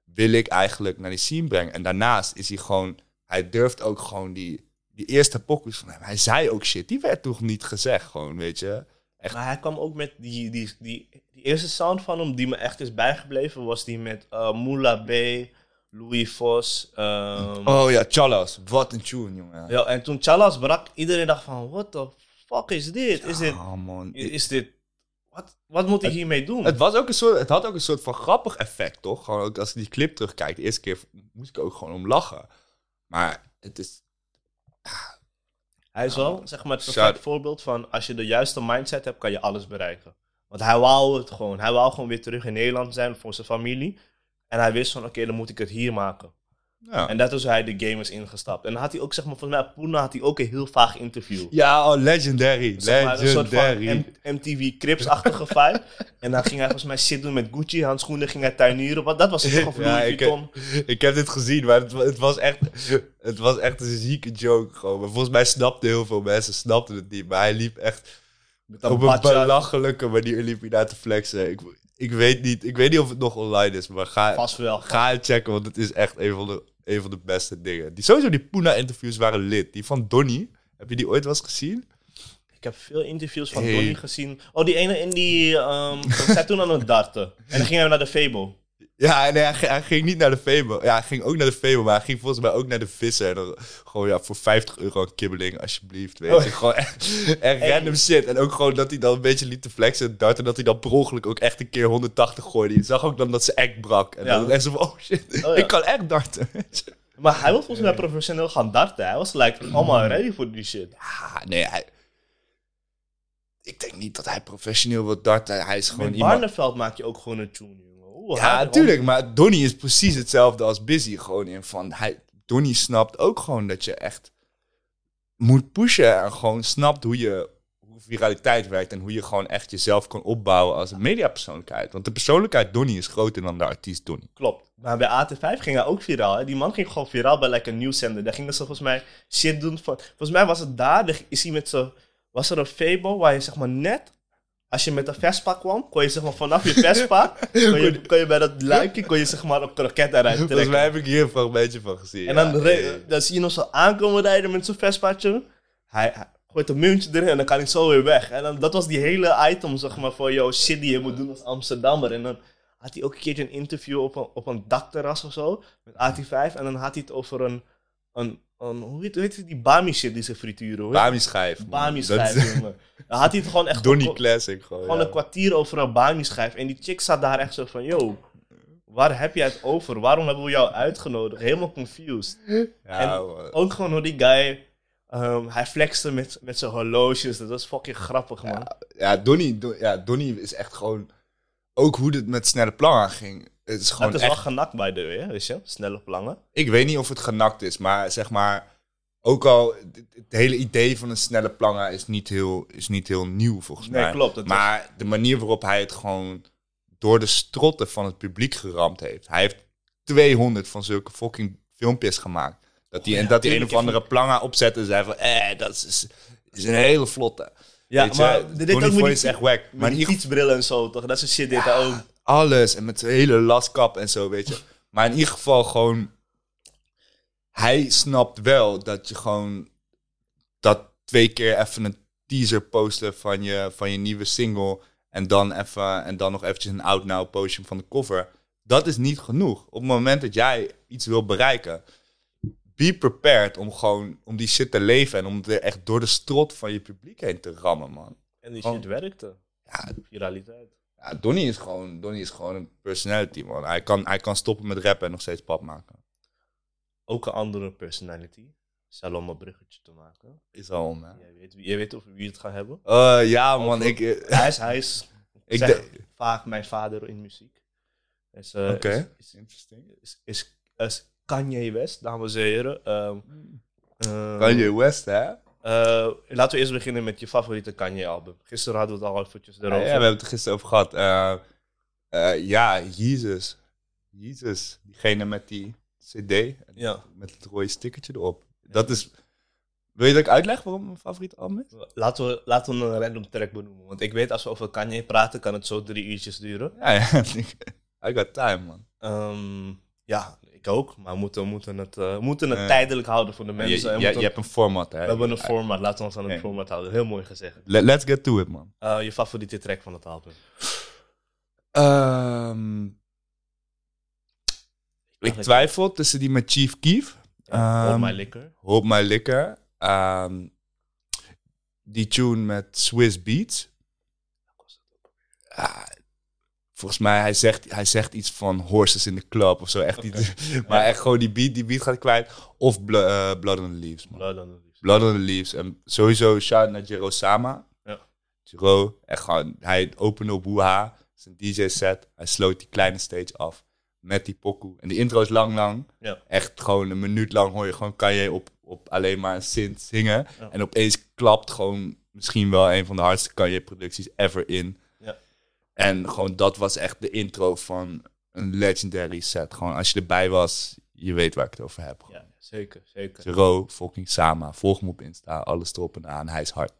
wil ik eigenlijk naar die scene brengen? En daarnaast is hij gewoon, hij durft ook gewoon die, die eerste pokus van hem. Hij zei ook shit, die werd toch niet gezegd, gewoon, weet je. Maar hij kwam ook met die, die, die, die eerste sound van hem die me echt is bijgebleven. Was die met uh, Moula B, Louis Vos. ehm, Oh ja, Chalas, wat een tune, jongen. ja, en toen Chalas brak, iedereen dacht van, what the fuck is dit? Is dit, man. is, dit, wat, wat moet hij hiermee doen? Het, was ook een soort, het had ook een soort van grappig effect, toch? Gewoon ook als ik die clip terugkijk, de eerste keer moest ik ook gewoon om lachen. Maar het is... hij is wel, zeg maar, het perfect voorbeeld van, als je de juiste mindset hebt, kan je alles bereiken. Want hij wou het gewoon. Hij wou gewoon weer terug in Nederland zijn voor zijn familie. En hij wist van, oké, dan moet ik het hier maken. Ja, En dat is hoe hij de game is ingestapt. En dan had hij ook, zeg maar, volgens mij, Poena had hij ook een heel vaag interview. ja oh, legendary. Zeg maar, een soort van legendary. M- MTV Crips-achtige vibe. En dan ging hij volgens mij shit doen met Gucci handschoenen, ging hij tuinieren. Want dat was toch een Ja, Louis ik, Vuitton. ik heb dit gezien, maar het, wa- het, was echt, het was echt een zieke joke. Gewoon. Maar volgens mij snapten heel veel mensen snapten het niet. Maar hij liep echt Met op een belachelijke manier liep hij daar te flexen. Ik, ik, weet niet, ik weet niet of het nog online is, maar ga, Vast wel. ga het checken, want het is echt een van de, een van de beste dingen. Die, sowieso die Puna-interviews waren lid. Die van Donny, heb je die ooit wel eens gezien? Ik heb veel interviews van Hey. Donnie gezien. Oh, die ene in die... Um, toen aan het darten. En dan gingen we naar de Fable. Ja, nee, hij, ging- hij ging niet naar de Fable. Ja, hij ging ook naar de Fable, maar hij ging volgens mij ook naar de Visser. En dan gewoon ja, voor 50 euro een kibbeling, alsjeblieft. Weet Oh. je, gewoon echt, echt random shit. En ook gewoon dat hij dan een beetje liet te flexen en darten. En dat hij dan per ongeluk ook echt een keer 180 gooide. Je zag ook dan dat ze echt brak. En Ja. dan echt zo van, oh shit, Oh, ja. ik kan echt darten. Maar hij wil volgens mij professioneel gaan darten. Hij was like, allemaal ready voor die shit. Ah, nee, hij... Ik denk niet dat hij professioneel wil darten. Hij is gewoon Met iemand... Maak je ook gewoon een tune, Ja, natuurlijk. Maar Donnie is precies hetzelfde als Busy. Gewoon in van... Hij, Donnie snapt ook gewoon dat je echt moet pushen. En gewoon snapt hoe je hoe viraliteit werkt. En hoe je gewoon echt jezelf kan opbouwen als een mediapersoonlijkheid. Want de persoonlijkheid Donnie is groter dan de artiest Donnie. Klopt. Maar bij AT5 ging hij ook viraal. Hè? Die man ging gewoon viraal bij een nieuwszender. Daar gingen ze volgens mij shit doen. Van, volgens mij was het daar. daar is hij met zo, was er een Fable waar je zeg maar net... Als je met een Vespa kwam, kon je zeg maar vanaf je Vespa... kon, je, kon je bij dat luikje kon je zeg maar een kroket eruit Volgens mij trekken. heb ik hier een fragmentje van gezien. En ja. dan, dan zie je nog zo aankomen rijden met zo'n Vespaatje. Hij, hij gooit een muntje erin en dan kan hij zo weer weg. En dan, dat was die hele item zeg maar voor jouw shit die je moet doen als Amsterdammer. En dan had hij ook een keertje een interview op een, op een dakterras of zo. Met AT5. En dan had hij het over een... een, een hoe, heet, hoe heet het, die Bami shit die ze frituren? Heet Bami schijf. Bami schijf, jongen. Dan had hij het gewoon echt... Donnie Classic gewoon. gewoon ja. een kwartier over een schijf. En die chick zat daar echt zo van... Yo, waar heb jij het over? Waarom hebben we jou uitgenodigd? Helemaal confused. Ja, en man. Ook gewoon hoe die guy... ehm, hij flexte met, met zijn horloges. Dat was fucking grappig, man. ja, Donnie, Don- ja, Donnie is echt gewoon... Ook hoe het met snelle plangen ging. Het is gewoon het is echt... wel genakt bij de weer, weet je? Snelle plangen. Ik weet niet of het genakt is, maar zeg maar... Ook al, het, hele idee van een snelle planger is niet heel, is niet heel nieuw volgens Nee, mij. klopt. Het Maar de manier waarop hij het gewoon door de strotten van het publiek geramd heeft. Hij heeft 200 van zulke fucking filmpjes gemaakt. Dat Oh ja, en dat hij een of andere planger opzette en zei van... Eh, dat is, is een hele vlotte. ja, Weet je, maar dit ook die, is echt wack. Maar die fietsbrillen en zo, toch? Dat soort shit hij ook. alles. En met zijn hele laskap en zo, weet je. Maar in ieder geval gewoon... hij snapt wel dat je gewoon dat twee keer even een teaser posten van je, van je nieuwe single en dan even en dan nog eventjes een out now postje van de cover. Dat is niet genoeg. Op het moment dat jij iets wil bereiken, be prepared om gewoon om die shit te leven en om er echt door de strot van je publiek heen te rammen, man. En die shit werkte. Ja, Viraliteit. ja Donnie is gewoon Donnie is gewoon een personality, man. Hij kan, hij kan stoppen met rappen en nog steeds pap maken. Ook een andere personality. Zal om een bruggetje te maken. Is al, man. Jij weet, jij weet over wie het gaat hebben. Eh, ja, man. Over- Ik, eh, Hij is, hij is ik zeg vaak mijn vader in muziek. Is, eh, Oké. is, is, is, is, is Kanye West, dames en heren. Ehm, eh, Kanye West, hè? eh, laten we eerst beginnen met je favoriete Kanye-album. Gisteren hadden we het al eventjes Ja, erover. we hebben het er gisteren over gehad. Eh, eh, ja, Jezus. Jezus. Diegene met die cd. en Ja. Met het rode stickertje erop. Dat is... Wil je dat ik uitleg waarom mijn favoriete album is? Laten we, laten we een random track benoemen. Want ik weet, als we over Kanye praten, kan het zo drie uurtjes duren. Ja, ja. I got time, man. Ehm, ja, ik ook. Maar we moeten, moeten het, eh, we moeten het tijdelijk houden voor de mensen. je, hebt een format, hè? we hebben een format. Laten we ons aan het format houden. Heel mooi gezegd. Let- Let's get to it, man. Eh, je favoriete track van het album? Ehm, ik twijfel tussen die met Chief Keef. Ja, Hold Ehm, My Liquor. Hold My Liquor. Die tune met Swiss Beats. Volgens mij, hij zegt, hij zegt iets van horses in the club of zo. Echt iets, maar echt gewoon die beat, die beat gaat kwijt. Of eh, Blood on the Leaves, man. Blood on the Leaves. Blood on the Leaves. En sowieso shout naar Jero Sama. Ja. Jero, echt gewoon, hij opende op Woeha, zijn DJ-set. Hij sloot die kleine stage af met die pokoe. En die intro is lang, lang. Ja. Echt gewoon een minuut lang hoor je gewoon kan je op, op alleen maar een synth zingen. Ja. En opeens klapt gewoon misschien wel een van de hardste Kanye-producties ever in. Ja. En gewoon dat was echt de intro van een legendary set. Gewoon als je erbij was, je weet waar ik het over heb. Ja, zeker, zeker. Zero, fucking Sama. Volg hem op Insta, alles erop en aan. Hij is hard.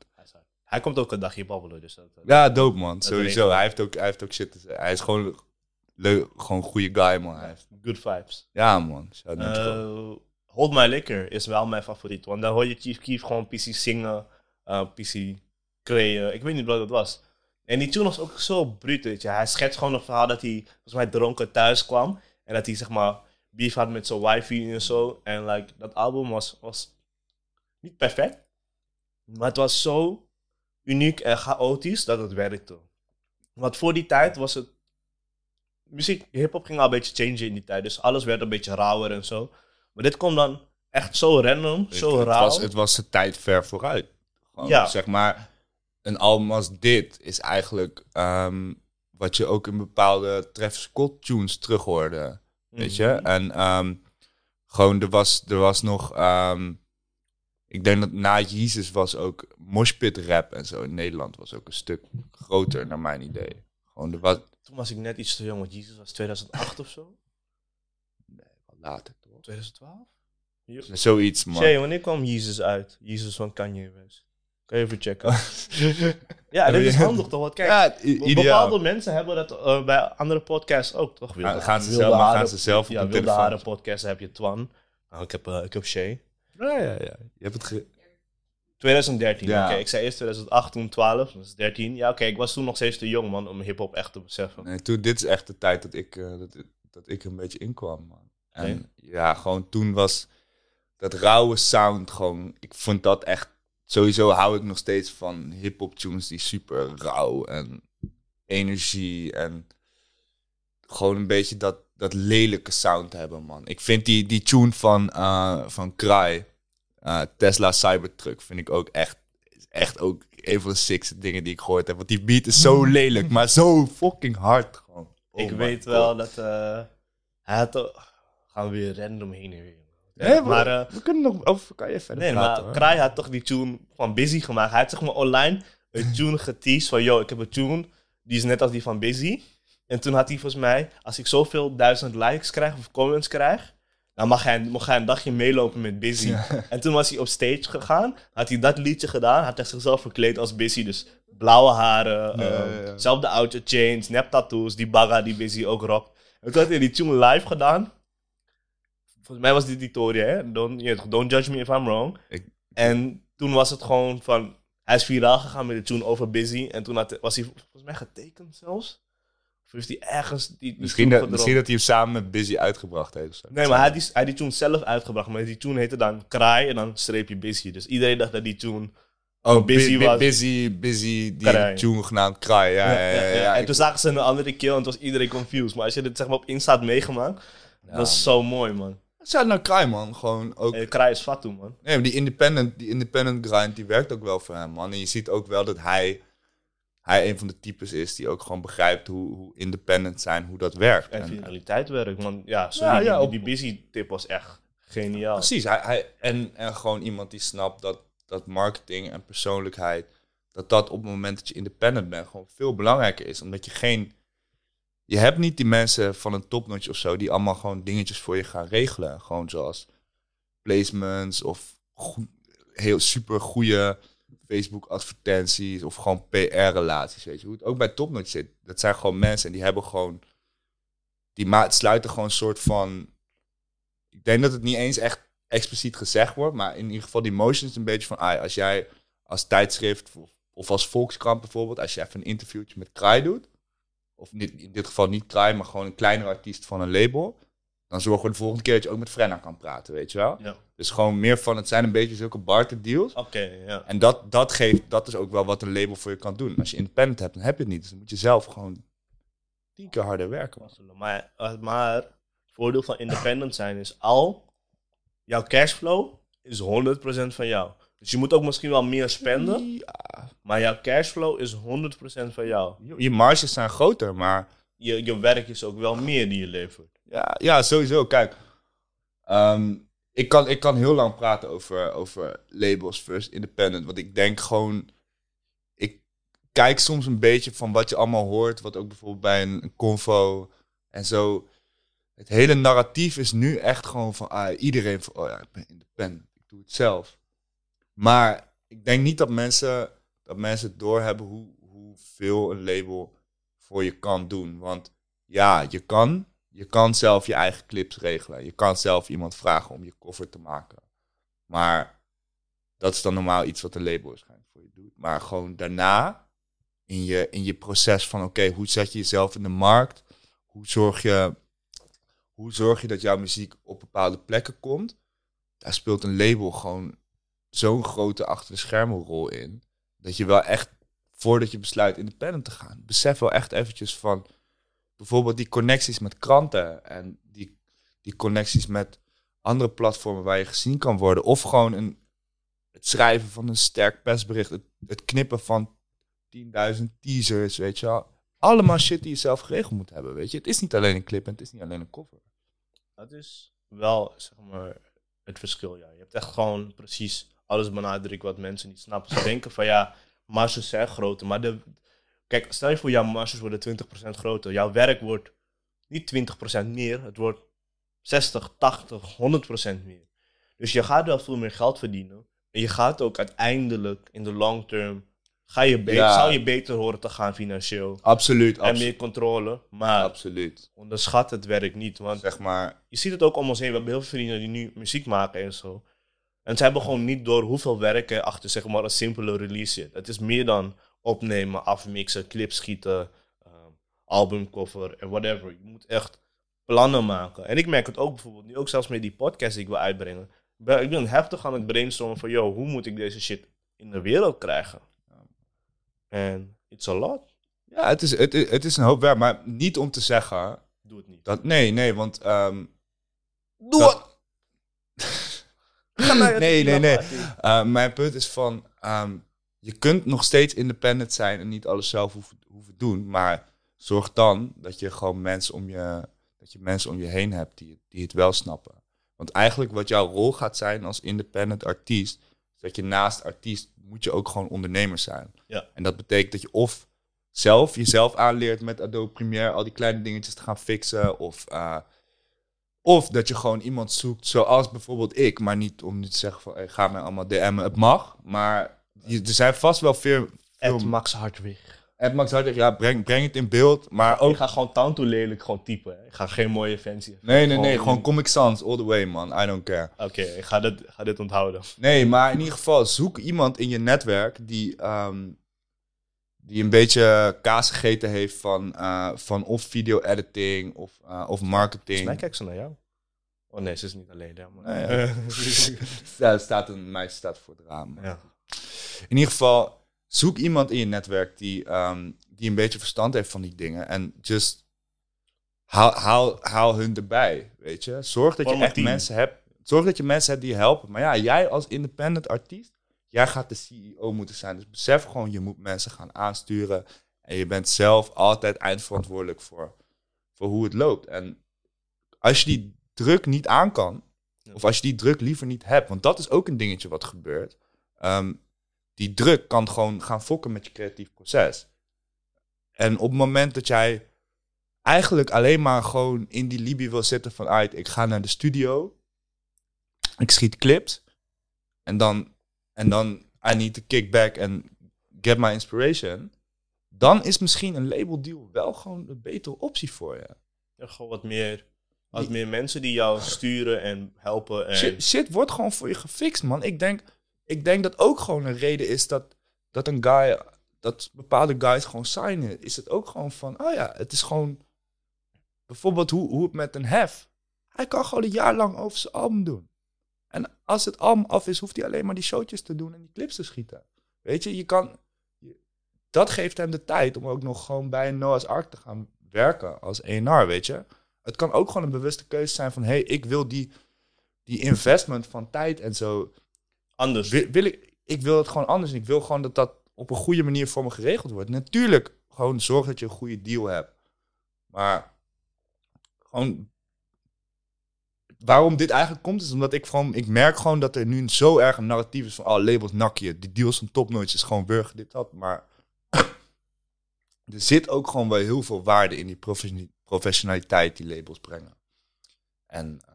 Hij komt ook een dagje babbelen, dus dat... eh, Ja, dope man. Sowieso. Hij heeft, ook, hij heeft ook shit te zeggen. Hij is gewoon leuk, gewoon goede guy man. Hij heeft- Good vibes. ja man. Eh, Hold My Liquor is wel mijn favoriet. Want daar hoor je Chief Keef gewoon PC zingen, eh PC creëren. Ik weet niet wat dat was. En die tune was ook zo bruut, weet je. Hij schetst gewoon een verhaal dat hij volgens mij dronken thuis kwam. En dat hij zeg maar beef had met zijn wifi en zo. En like, dat album was, was niet perfect. Maar het was zo uniek en chaotisch dat het werkte. Want voor die tijd was het... Muziek, hip-hop ging al een beetje changen in die tijd. Dus alles werd een beetje rauwer en zo. Maar dit kwam dan echt zo random, zo het, rauw. was, het was de tijd ver vooruit. Gewoon, Ja. Zeg maar, een album als dit is eigenlijk ehm, wat je ook in bepaalde Travis Scott tunes terug hoorde. Weet je? Mhm. En ehm, gewoon, er was, er was nog... ehm, ik denk dat na Jezus was ook moshpit rap en zo in Nederland was ook een stuk groter, naar mijn idee. Gewoon, er was... Toen was ik net iets te jong, want Jesus was 2008 of zo. Wat later, toch? 2012? Zoiets, man. Shay, wanneer kwam Jezus uit? Jezus van Kanye West. Kan je even checken. ja, dit is handig toch? Want kijk, ja, bepaalde mensen hebben dat eh, bij andere podcasts ook, toch? Wilde- Ja, gaan ze zelf- gaan ze zelf op Ja, Wilde telefoon. Haren podcast heb je Twan. Nou, ik heb, eh, ik heb Shay. Ja, ja, ja. Je hebt het ge- 2013, Ja. oké. Ik zei eerst 2008, toen 12, dat is 13. Ja, oké, ik was toen nog steeds te jong, man, om hip-hop echt te beseffen. Nee, toen, dit is echt de tijd dat ik, eh, dat, dat ik een beetje inkwam, man. En ja, gewoon toen was dat rauwe sound gewoon... Ik vond dat echt... Sowieso hou ik nog steeds van hip-hop tunes die super rauw en energie en gewoon een beetje dat, dat lelijke sound hebben, man. Ik vind die, die tune van, eh van Cry, eh, Tesla Cybertruck, vind ik ook echt, echt ook een van de sixte dingen die ik gehoord heb. Want die beat is zo lelijk, maar zo fucking hard gewoon. Oh ik my weet God. wel dat eh, hij had... gaan we weer random heen en weer. Maar we, eh, we kunnen nog over, kan je verder nee, praten. maar. Kraai had toch die tune van Busy gemaakt. Hij had zeg maar online een tune geteased van... Yo, ik heb een tune, die is net als die van Busy. En toen had hij volgens mij... Als ik zoveel duizend likes krijg of comments krijg... Dan mag hij, mag hij een dagje meelopen met Busy. En toen was hij op stage gegaan. Had hij dat liedje gedaan. Had hij zichzelf verkleed als Busy. Dus blauwe haren. Ehm, ja, ja. Zelfde oude chains. Nep tattoos. Die bagga die Busy ook rockt. En toen had hij die tune live gedaan. volgens mij was dit Victoria, hè? Don't, don't judge me if I'm wrong. Ik- En toen was het gewoon van, hij is viraal gegaan met de tune over Busy. En toen had, was hij volgens mij getekend zelfs. Of hij ergens die, die Misschien, dat, misschien dat hij hem samen met Busy uitgebracht heeft. zo. Nee, maar hij had, die, hij die tune zelf uitgebracht. Maar die tune heette dan Kraai en dan streepje Busy. Dus iedereen dacht dat die tune... Oh, Busy was- Busy, Busy, die Kraai. tune genaamd Kraai. Ja, ja, ja, ja, en toen zagen ze een andere kill en toen was iedereen confused. Maar als je dit zeg maar op Insta had meegemaakt, dat is zo mooi, man. Shout naar Kraai, man. Gewoon ook... En Kraai is fatu, man. Nee, maar die independent, die independent grind, die werkt ook wel voor hem, man. En je ziet ook wel dat hij, hij een van de types is die ook gewoon begrijpt hoe, hoe independent zijn, hoe dat werkt. En En- viraliteit werkt. Want ja, sorry, Ja, ja, die, op- die busy tip was echt geniaal. Precies, hij, hij, en, en gewoon iemand die snapt dat, dat marketing en persoonlijkheid, dat dat op het moment dat je independent bent gewoon veel belangrijker is. Omdat je geen, je hebt niet die mensen van een topnotch of zo die allemaal gewoon dingetjes voor je gaan regelen. Gewoon zoals placements of goed, heel super goede Facebook advertenties of gewoon PR relaties, weet je. Hoe het ook bij topnotch zit. Dat zijn gewoon mensen en die hebben gewoon, die ma- sluiten gewoon een soort van ik denk dat het niet eens echt expliciet gezegd wordt, maar in ieder geval die motion is een beetje van, ah, als jij als tijdschrift of, als Volkskrant bijvoorbeeld, als je even een interviewtje met Kraai doet, of niet, in dit geval niet Kraai, maar gewoon een kleinere artiest van een label, dan zorgen we de volgende keer dat je ook met Frenna kan praten, weet je wel? Ja. Dus gewoon meer van, het zijn een beetje zulke barter deals. Oké, ja. En dat, dat geeft, dat is ook wel wat een label voor je kan doen. Als je independent hebt, dan heb je het niet. Dus dan moet je zelf gewoon tien keer harder werken. man. Maar, eh, maar het voordeel van independent zijn is al, jouw cashflow is 100% van jou. Dus je moet ook misschien wel meer spenden, Ja, maar jouw cashflow is 100% van jou. je- je marges zijn groter, maar Je, je werk is ook wel meer die je levert. Ja, ja sowieso. Kijk, ehm, ik, kan, ik kan heel lang praten over, over labels first independent. Want ik denk gewoon... Ik kijk soms een beetje van wat je allemaal hoort. Wat ook bijvoorbeeld bij een, een convo en zo. Het hele narratief is nu echt gewoon van... Ah, iedereen van, oh ja, ik ben independent. Ik doe het zelf. Maar ik denk niet dat mensen, dat mensen doorhebben hoe, hoeveel een label voor je kan doen. Want ja, je kan, je kan zelf je eigen clips regelen. Je kan zelf iemand vragen om je cover te maken. Maar dat is dan normaal iets wat een label waarschijnlijk voor je doet. Maar gewoon daarna, in je, in je proces van oké, hoe zet je jezelf in de markt? Hoe zorg je, hoe zorg je dat jouw muziek op bepaalde plekken komt? Daar speelt een label gewoon zo'n grote achter de schermen rol in. Dat je wel echt, voordat je besluit independent te gaan, besef wel echt eventjes van bijvoorbeeld die connecties met kranten en die, die connecties met andere platformen waar je gezien kan worden. Of gewoon een, het schrijven van een sterk persbericht, het, knippen van 10.000 teasers, weet je wel. Allemaal shit die je zelf geregeld moet hebben, weet je. Het is niet alleen een clip en het is niet alleen een cover. Dat is wel, zeg maar, het verschil, ja. Je hebt echt gewoon precies alles benadrukt wat mensen niet snappen. Ze denken van, ja, marges zijn groter, maar de... Kijk, stel je voor, jouw marges worden 20% groter. Jouw werk wordt niet 20% meer, het wordt 60, 80, 100% meer. Dus je gaat wel veel meer geld verdienen. En je gaat ook uiteindelijk, in de long term, ga je beter, Ja. zou je beter horen te gaan financieel. Absoluut, En meer controle. Maar absoluut. onderschat het werk niet, want Zeg maar, je ziet het ook om ons heen. We hebben heel veel vrienden die nu muziek maken en zo. En ze hebben gewoon niet door hoeveel werk er achter zeg maar, een simpele release zit. Het is meer dan opnemen, afmixen, clips schieten, um, albumcover en whatever. Je moet echt plannen maken. En ik merk het ook bijvoorbeeld nu, ook zelfs met die podcast die ik wil uitbrengen. Ik ben, ik ben heftig aan het brainstormen van, yo, hoe moet ik deze shit in de wereld krijgen? En it's a lot. ja, het is, het, het is een hoop werk, maar niet om te zeggen Doe het niet. dat... Nee, nee, want... ehm, Doe dat- je Nee, nee, nee. Uh, mijn punt is van, ehm, je kunt nog steeds independent zijn en niet alles zelf hoeven, hoeven doen, maar zorg dan dat je gewoon mensen om je, dat je mensen om je heen hebt die, die het wel snappen. Want eigenlijk wat jouw rol gaat zijn als independent artiest, is dat je naast artiest moet je ook gewoon ondernemer zijn. Ja. En dat betekent dat je of zelf jezelf aanleert met Adobe Premiere al die kleine dingetjes te gaan fixen, of uh, of dat je gewoon iemand zoekt, zoals bijvoorbeeld ik, maar niet om nu te zeggen van hey, ga mij allemaal DM'en. Het mag, maar je- er zijn vast wel veel. Ed Max Hartwig. Ed Max Hartig, ja, breng, breng het in beeld. Maar ook... Ik ga gewoon Tanto lelijk gewoon typen. hè. Ik ga geen mooie fancy. Nee, nee, nee. Gewoon Comic Sans, all the way, man. I don't care. Oké, ik ga dit, ga dit onthouden. Nee, maar in ieder geval, zoek iemand in je netwerk die, ehm, die een beetje kaas gegeten heeft van, eh, van of video-editing of, eh, of marketing. Mij kijkt ze naar jou. Oh nee, ze is niet alleen. Ja, maar... Nee, ja. Ja, staat een meisje staat voor het raam. Ja. In ieder geval, zoek iemand in je netwerk die, ehm, die een beetje verstand heeft van die dingen. En just haal, haal, haal hun erbij, weet je. Zorg dat je echt team. mensen hebt. Zorg dat je mensen hebt die je helpen. Maar ja, jij als independent artiest, jij gaat de CEO moeten zijn. Dus besef gewoon, je moet mensen gaan aansturen. En je bent zelf altijd eindverantwoordelijk voor, voor hoe het loopt. En als je die druk niet aan kan, of als je die druk liever niet hebt, want dat is ook een dingetje wat gebeurt. Ehm, die druk kan gewoon gaan fokken met je creatief proces. En op het moment dat jij eigenlijk alleen maar gewoon in die Libië wil zitten van, uit, ik ga naar de studio, ik schiet clips, en dan, en dan I need to kick back and get my inspiration, dan is misschien een label deal wel gewoon een betere optie voor je. Ja, gewoon wat meer, wat meer mensen die jou sturen en helpen. En... Shit, shit wordt gewoon voor je gefixt, man. Ik denk, ik denk dat ook gewoon een reden is dat, dat een guy, dat bepaalde guys gewoon signen. Is het ook gewoon van, oh ja, het is gewoon, bijvoorbeeld hoe, hoe het met een hef. Hij kan gewoon een jaar lang over zijn album doen. En als het album af is, hoeft hij alleen maar die showtjes te doen en die clips te schieten. Weet je, je kan, dat geeft hem de tijd om ook nog gewoon bij een Noah's Ark te gaan werken als ENR, weet je. Het kan ook gewoon een bewuste keuze zijn van, hé, hey, ik wil die, die investment van tijd en zo, Anders. wil, ik, ik wil het gewoon anders. Ik wil gewoon dat dat op een goede manier voor me geregeld wordt. Natuurlijk, gewoon zorg dat je een goede deal hebt. Maar gewoon, waarom dit eigenlijk komt, is omdat ik gewoon, ik merk gewoon dat er nu zo erg een narratief is van, oh, labels nakje, die deals van topnotch is gewoon burger, dit, dat. Maar er zit ook gewoon wel heel veel waarde in die profession- professionaliteit die labels brengen. En, eh,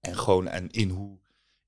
en gewoon, en in hoe,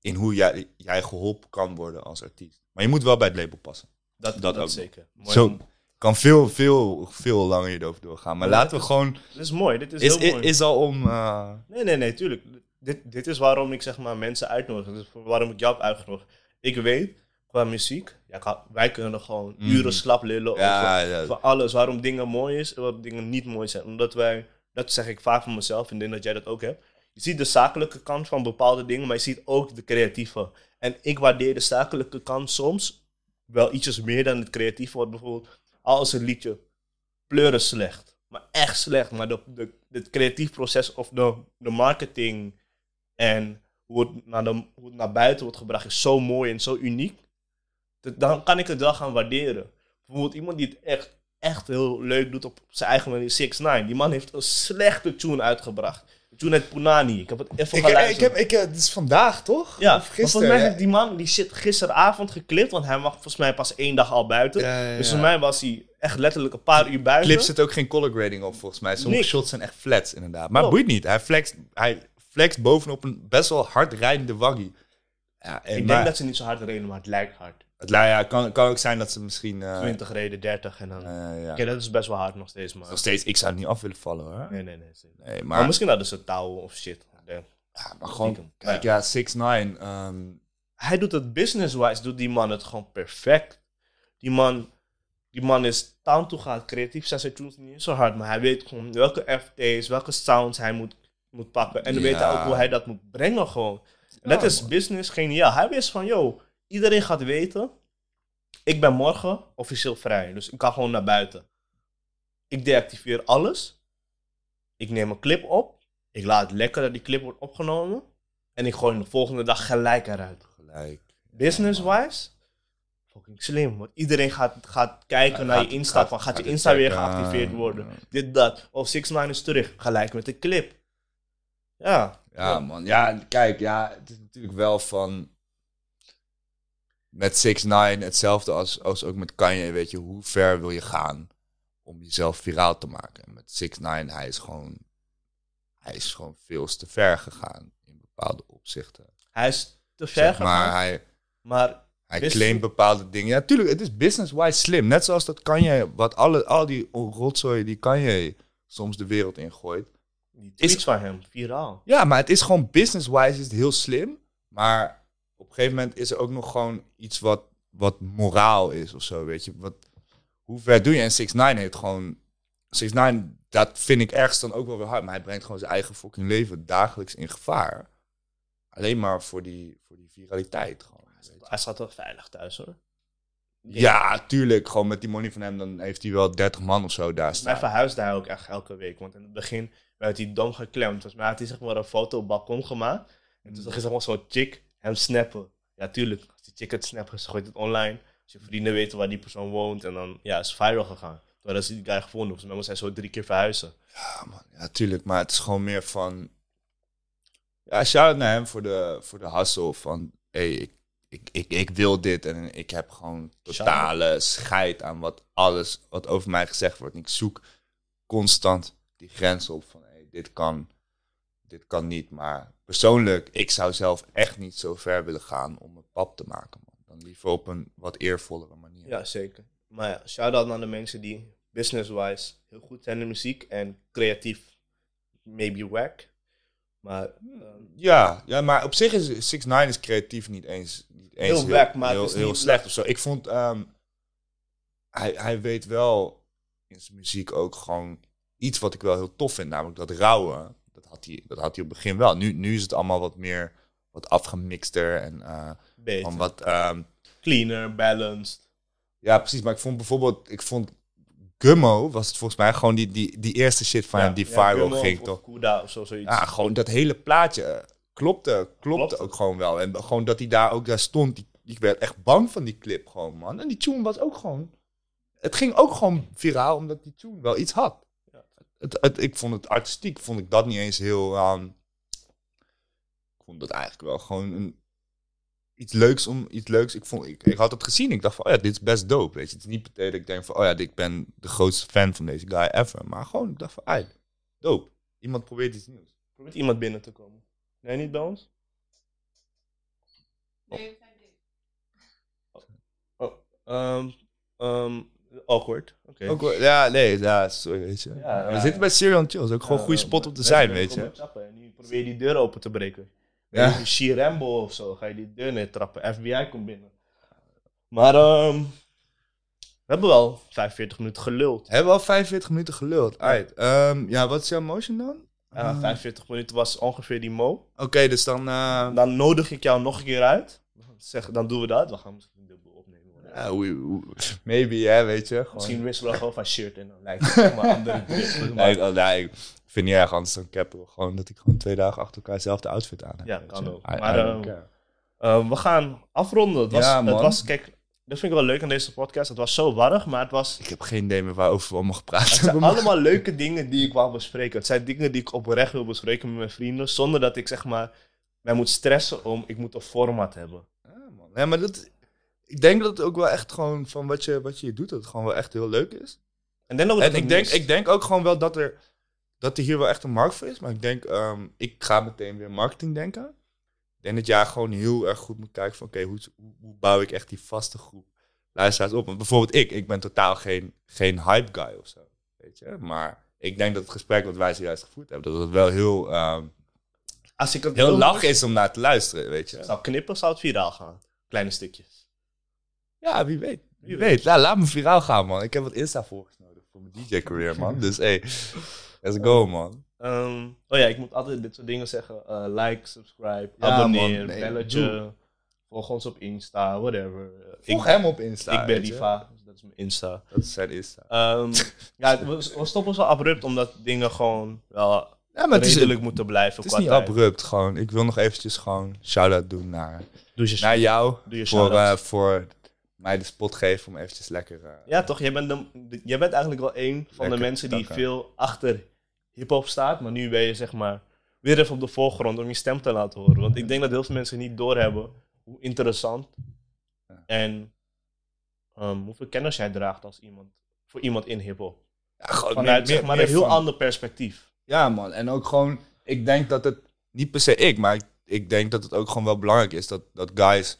in hoe jij, jij geholpen kan worden als artiest. Maar je moet wel bij het label passen. Dat, dat dat, ook. zeker. Mooi. Zo kan veel, veel, veel langer hierover doorgaan. Maar Ja, laten we gewoon... Dit is mooi. Dit is, Is, heel mooi. is al om... eh, Nee, nee, nee, tuurlijk. Dit, dit is waarom ik zeg maar mensen uitnodig. Dit is waarom ik jou heb uitgenodigd. Ik weet, qua muziek, ja, wij kunnen gewoon Mm. uren slap lullen Ja, over, ja. over alles. Waarom dingen mooi is en waarom dingen niet mooi zijn. Omdat wij, dat zeg ik vaak van mezelf en denk dat jij dat ook hebt. Je ziet de zakelijke kant van bepaalde dingen, maar je ziet ook de creatieve. En ik waardeer de zakelijke kant soms wel ietsjes meer dan het creatieve. Want bijvoorbeeld, als een liedje pleuren slecht. Maar echt slecht. Maar de, de, het creatief proces of de, de marketing en hoe het, naar de, hoe het naar buiten wordt gebracht is zo mooi en zo uniek. Dan kan ik het wel gaan waarderen. Bijvoorbeeld iemand die het echt, echt heel leuk doet op zijn eigen manier, 6 9 Die man heeft een slechte tune uitgebracht. Tune uit Punani. Ik heb het even ik, geluisterd. ik heb, ik, eh, het is vandaag, toch? ja, Of gisteren? volgens mij ja. heeft die man die shit gisteravond geklipt, want hij mag volgens mij pas één dag al buiten. Ja, ja, Dus voor mij was hij echt letterlijk een paar uur buiten. Clips zit ook geen color grading op, volgens mij. Sommige shots zijn echt flats, inderdaad. Maar het boeit niet. Hij flext, hij flext bovenop een best wel hard rijdende waggie. Ja, en Ik maar denk dat ze niet zo hard reden, maar het lijkt hard. Het ja, kan, kan ook zijn dat ze misschien... eh 20 reden, 30 en dan... ja. Oké, dat is best wel hard nog steeds, maar... Nog steeds, ik zou het niet af willen vallen, hoor. Nee, nee, nee. Nee, Maar, maar, misschien hadden ze touwen of shit. Ja, maar gewoon, kijk, ja, 6 9 ehm Hij doet het business-wise, doet die man het gewoon perfect. Die man, die man is town toe gaat, creatief zijn zijn tunes niet zo hard, maar hij weet gewoon welke FT's, welke sounds hij moet, moet pakken. En dan weet hij ook hoe hij dat moet brengen gewoon. En dat is business geniaal. Hij wist van, yo, iedereen gaat weten, ik ben morgen officieel vrij, dus ik kan gewoon naar buiten. Ik deactiveer alles. Ik neem een clip op. Ik laat lekker dat die clip wordt opgenomen. En ik gooi hem de volgende dag gelijk eruit. gelijk. Business-wise, fucking slim. Want iedereen gaat, gaat kijken Ja, naar gaat- je Insta. gaat- van, gaat je Insta weer geactiveerd worden? Dit, dat. Of 6 9 is terug. Gelijk met de clip. Ja. Ja, man. Ja, kijk, ja, het is natuurlijk wel van... Met 6 9 hetzelfde als, als ook met Kanye, weet je, hoe ver wil je gaan om jezelf viraal te maken? En met 6 9 hij is gewoon... Hij is gewoon veel te ver gegaan in bepaalde opzichten. Hij is te ver Zeg gegaan. maar, hij, maar Hij claimt bepaalde dingen. Ja, tuurlijk, het is business-wise slim. Net zoals dat kan je, wat alle, al die rotzooi die kan je soms de wereld ingooit. Die tweets van hem, viraal. Ja, maar het is gewoon business-wise is het heel slim. Maar op een gegeven moment is er ook nog gewoon iets wat, wat moraal is of zo, weet je. Wat, hoe ver doe je? En 6 9 heeft gewoon... 6 9 dat vind ik ergens dan ook wel weer hard. Maar hij brengt gewoon zijn eigen fucking leven dagelijks in gevaar. Alleen maar voor die, voor die viraliteit. Gewoon. Hij staat wel veilig thuis hoor. Ja, tuurlijk. Gewoon met die money van hem, dan heeft hij wel 30 man of zo daar Hij staan. verhuisde hij ook echt elke week. Want in het begin werd hij dom geklemd. Volgens mij had hij zeg maar een foto op balkon gemaakt. En toen zag je zeg maar zo'n chick hem snappen. Ja, tuurlijk. Als die chick het snapt, ze gooit het online. Als je vrienden weten waar die persoon woont. En dan ja, is het viral gegaan. Toen ze die guy gevonden. Volgens mij moest hij zo drie keer verhuizen. Ja, man. Ja, tuurlijk. Maar het is gewoon meer van... Ja, shout-out naar hem voor de, voor de hustle van... Hey, ik, ik, ik, ik wil dit en ik heb gewoon totale scheid aan wat alles wat over mij gezegd wordt. En ik zoek constant die grens op van... Hey, dit kan, dit kan niet. Maar persoonlijk, ik zou zelf echt niet zo ver willen gaan om een pap te maken. Man. Dan liever op een wat eervollere manier. Ja, zeker. Maar ja, shout-out naar de mensen die business-wise heel goed zijn in muziek. En creatief maybe wack. Maar ehm, Ja, ja, maar op zich is 6 9 is creatief niet eens, niet eens Heel wack, maar het heel, is heel niet- slecht of zo. Ik vond, ehm, hij, hij weet wel in zijn muziek ook gewoon iets wat ik wel heel tof vind, namelijk dat rauwe. Dat had hij, dat had hij op het begin wel. Nu, nu is het allemaal wat meer, wat afgemixter en eh, beter. van wat, ehm, Cleaner, balanced. ja precies. Maar ik vond bijvoorbeeld, ik vond Gummo was het volgens mij gewoon die, die, die eerste shit van hem die viral Gummo ging of- toch. Of Kuda of zo, zoiets. Ja, gewoon dat hele plaatje eh, klopte, klopte Klopt. ook gewoon wel. En gewoon dat hij daar ook daar stond, die, ik werd echt bang van die clip gewoon, man. En die tune was ook gewoon... Het ging ook gewoon viraal, omdat die tune wel iets had. Ja. Het, het, ik vond het artistiek, vond ik dat niet eens heel... ehm, ik vond dat eigenlijk wel gewoon een, iets leuks om iets leuks. Ik, vond, ik, ik had het gezien, ik dacht van, oh ja, dit is best dope, weet je. Het is niet meteen dat ik denk van, oh ja, ik ben de grootste fan van deze guy ever. Maar gewoon, ik dacht van, ah, dope. Iemand probeert iets nieuws. Probeert iemand binnen te komen. Nee, niet bij ons? Ehm ehm awkward. Oké. Ja, nee, ja, sorry, weet je. Ja, we ja, zitten bij Serial and Chills, ook gewoon een goede spot om te zijn, weet je. En nu probeer je die deur open te breken. Ja. Shirambo of zo, ga je die deur neertrappen. FBI komt binnen. Maar ehm we hebben wel 45 minuten geluld. Hebben we al 45 minuten geluld. Alright, ehm, ja, wat is jouw motion dan? Ja, Ah. 45 minuten was ongeveer die mo. Oké, dus dan... eh, Dan nodig ik jou nog een keer uit. Zeg, dan doen we dat. We gaan misschien dubbel opnemen. ja, we- we- maybe, hè, weet je. Gewoon. Misschien wisselen we gewoon van shirt en dan lijkt het maar andere drip. Nee, oh, nee, ik vind niet erg, anders dan cappen we gewoon dat ik gewoon twee dagen achter elkaar dezelfde outfit aan heb. Ja, kan ook. Maar, ehm. Uh, we gaan afronden. Het was, Ja, het man. was, kijk, dat vind ik wel leuk aan deze podcast. Het was zo warrig, maar het was... Ik heb geen idee meer waarover we allemaal gepraat Het zijn allemaal leuke dingen die ik wou bespreken. Het zijn dingen die ik oprecht wil bespreken met mijn vrienden. Zonder dat ik zeg maar mij moet stressen om... Ik moet een format hebben. Ja, man. Ja, maar dat, ik denk dat het ook wel echt gewoon van wat je, wat je doet, dat het gewoon wel echt heel leuk is. En, dan ook En het ik denk, ik denk ook gewoon wel dat er, dat er hier wel echt een markt voor is. Maar ik denk, ehm, ik ga meteen weer marketing denken. Ik denk dat jij gewoon heel erg goed moet kijken van, oké, hoe, hoe, hoe bouw ik echt die vaste groep luisteraars op? Want bijvoorbeeld ik, ik ben totaal geen, geen hype guy of zo, weet je. Maar ik denk dat het gesprek wat wij zojuist gevoerd hebben, dat het wel heel, ehm, Als ik het heel lach is om naar te luisteren, weet je. zou knippen, zou het viraal gaan. Kleine stukjes. Ja, wie weet. Wie Wie weet. Ja, laat me viraal gaan, man. Ik heb wat Insta-volgers nodig voor mijn DJ-career, man. Dus, hey, let's go, man. Ehm, oh ja, ik moet altijd dit soort dingen zeggen. Eh, like, subscribe, Ja, abonneer, man. Nee, belletje. doe. Volg ons op Insta, whatever. Volg ik, hem op Insta. ik ben. Riva, dus dat is mijn Insta. Dat is zijn Insta. Ehm, ja, we, we stoppen zo abrupt omdat dingen gewoon wel Ja, maar het is, redelijk moeten blijven. het is qua niet tijd. abrupt, gewoon. Ik wil nog eventjes gewoon shout-out doen naar, Doe je naar jou. Doe je Voor, eh, voor mij de spot geven om eventjes lekker... eh, Ja, toch? Jij bent, de, de- jij bent eigenlijk wel een van de mensen die veel achter hip-hop staat. Maar nu ben je zeg maar weer even op de voorgrond om je stem te laten horen. Want ik denk dat heel veel mensen niet doorhebben hoe interessant en ehm, hoeveel kennis jij draagt als iemand, voor iemand in hip-hop. ja, gewoon Vanuit meer- zeg maar een heel van- ander perspectief. Ja, man. En ook gewoon, ik denk dat het, niet per se ik, maar ik, ik denk dat het ook gewoon wel belangrijk is dat, dat guys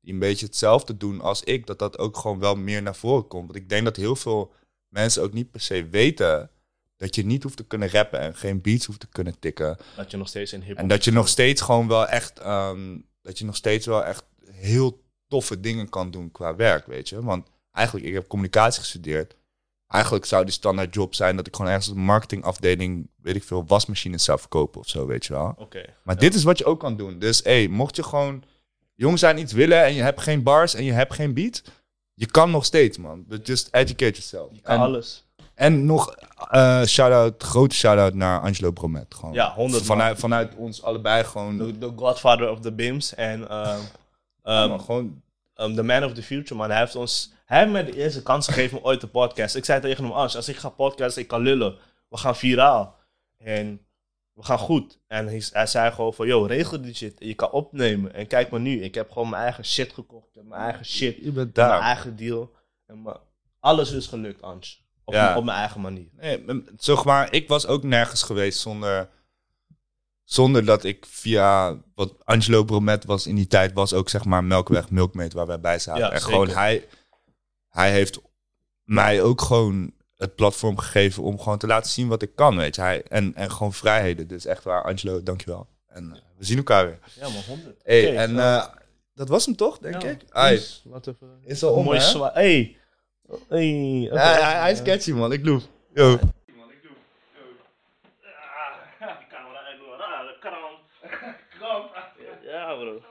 die een beetje hetzelfde doen als ik, dat dat ook gewoon wel meer naar voren komt. Want ik denk dat heel veel mensen ook niet per se weten dat je niet hoeft te kunnen rappen en geen beats hoeft te kunnen tikken. Dat je nog steeds in hip En dat je nog steeds gewoon wel echt, ehm, dat je nog steeds wel echt heel toffe dingen kan doen qua werk, weet je. Want eigenlijk, ik heb communicatie gestudeerd. Eigenlijk zou die standaard job zijn dat ik gewoon ergens op de marketingafdeling, weet ik veel, wasmachines zou verkopen of zo, weet je wel. Oké. Maar dit is wat je ook kan doen. Dus hey, mocht je gewoon jong zijn iets willen en je hebt geen bars en je hebt geen beat, je kan nog steeds, man. But just educate yourself. Je kan en, alles. En nog eh shout-out, grote shout-out naar Angelo Bromet. Gewoon. Ja, 100 vanuit, vanuit ons allebei gewoon. De, de godfather of the Bims. En ehm, ehm, gewoon um, the man of the future, man. Hij heeft ons... Hij heeft mij de eerste kans gegeven om ooit te podcast. Ik zei tegen hem, Ans, als ik ga podcasten, ik kan lullen. We gaan viraal. En we gaan goed. En hij, hij zei gewoon van, yo, regel die shit. Je kan opnemen. En kijk maar nu, ik heb gewoon mijn eigen shit gekocht. Ik heb mijn eigen shit. je bent Mijn eigen deal. En mijn- alles is gelukt, Ans. Op, Ja. op mijn eigen manier. Nee, zeg maar, ik was ook nergens geweest zonder, zonder dat ik via wat Angelo Bromet was in die tijd, was ook zeg maar Melkweg Milkmaid waar wij bij zaten. Ja, en zeker. gewoon hij, hij heeft mij ook gewoon het platform gegeven om gewoon te laten zien wat ik kan, weet je. Hij, en, en gewoon vrijheden. Dus echt waar, Angelo, dankjewel. En eh, we zien elkaar weer. Ja, maar 100. Hey, en eh, dat was hem toch, denk Ja, ik? Ai, we even- is al om, Mooi. Hey. Hey, okay. hij, is catchy, man. Ik loef. Yo. Ja, bro.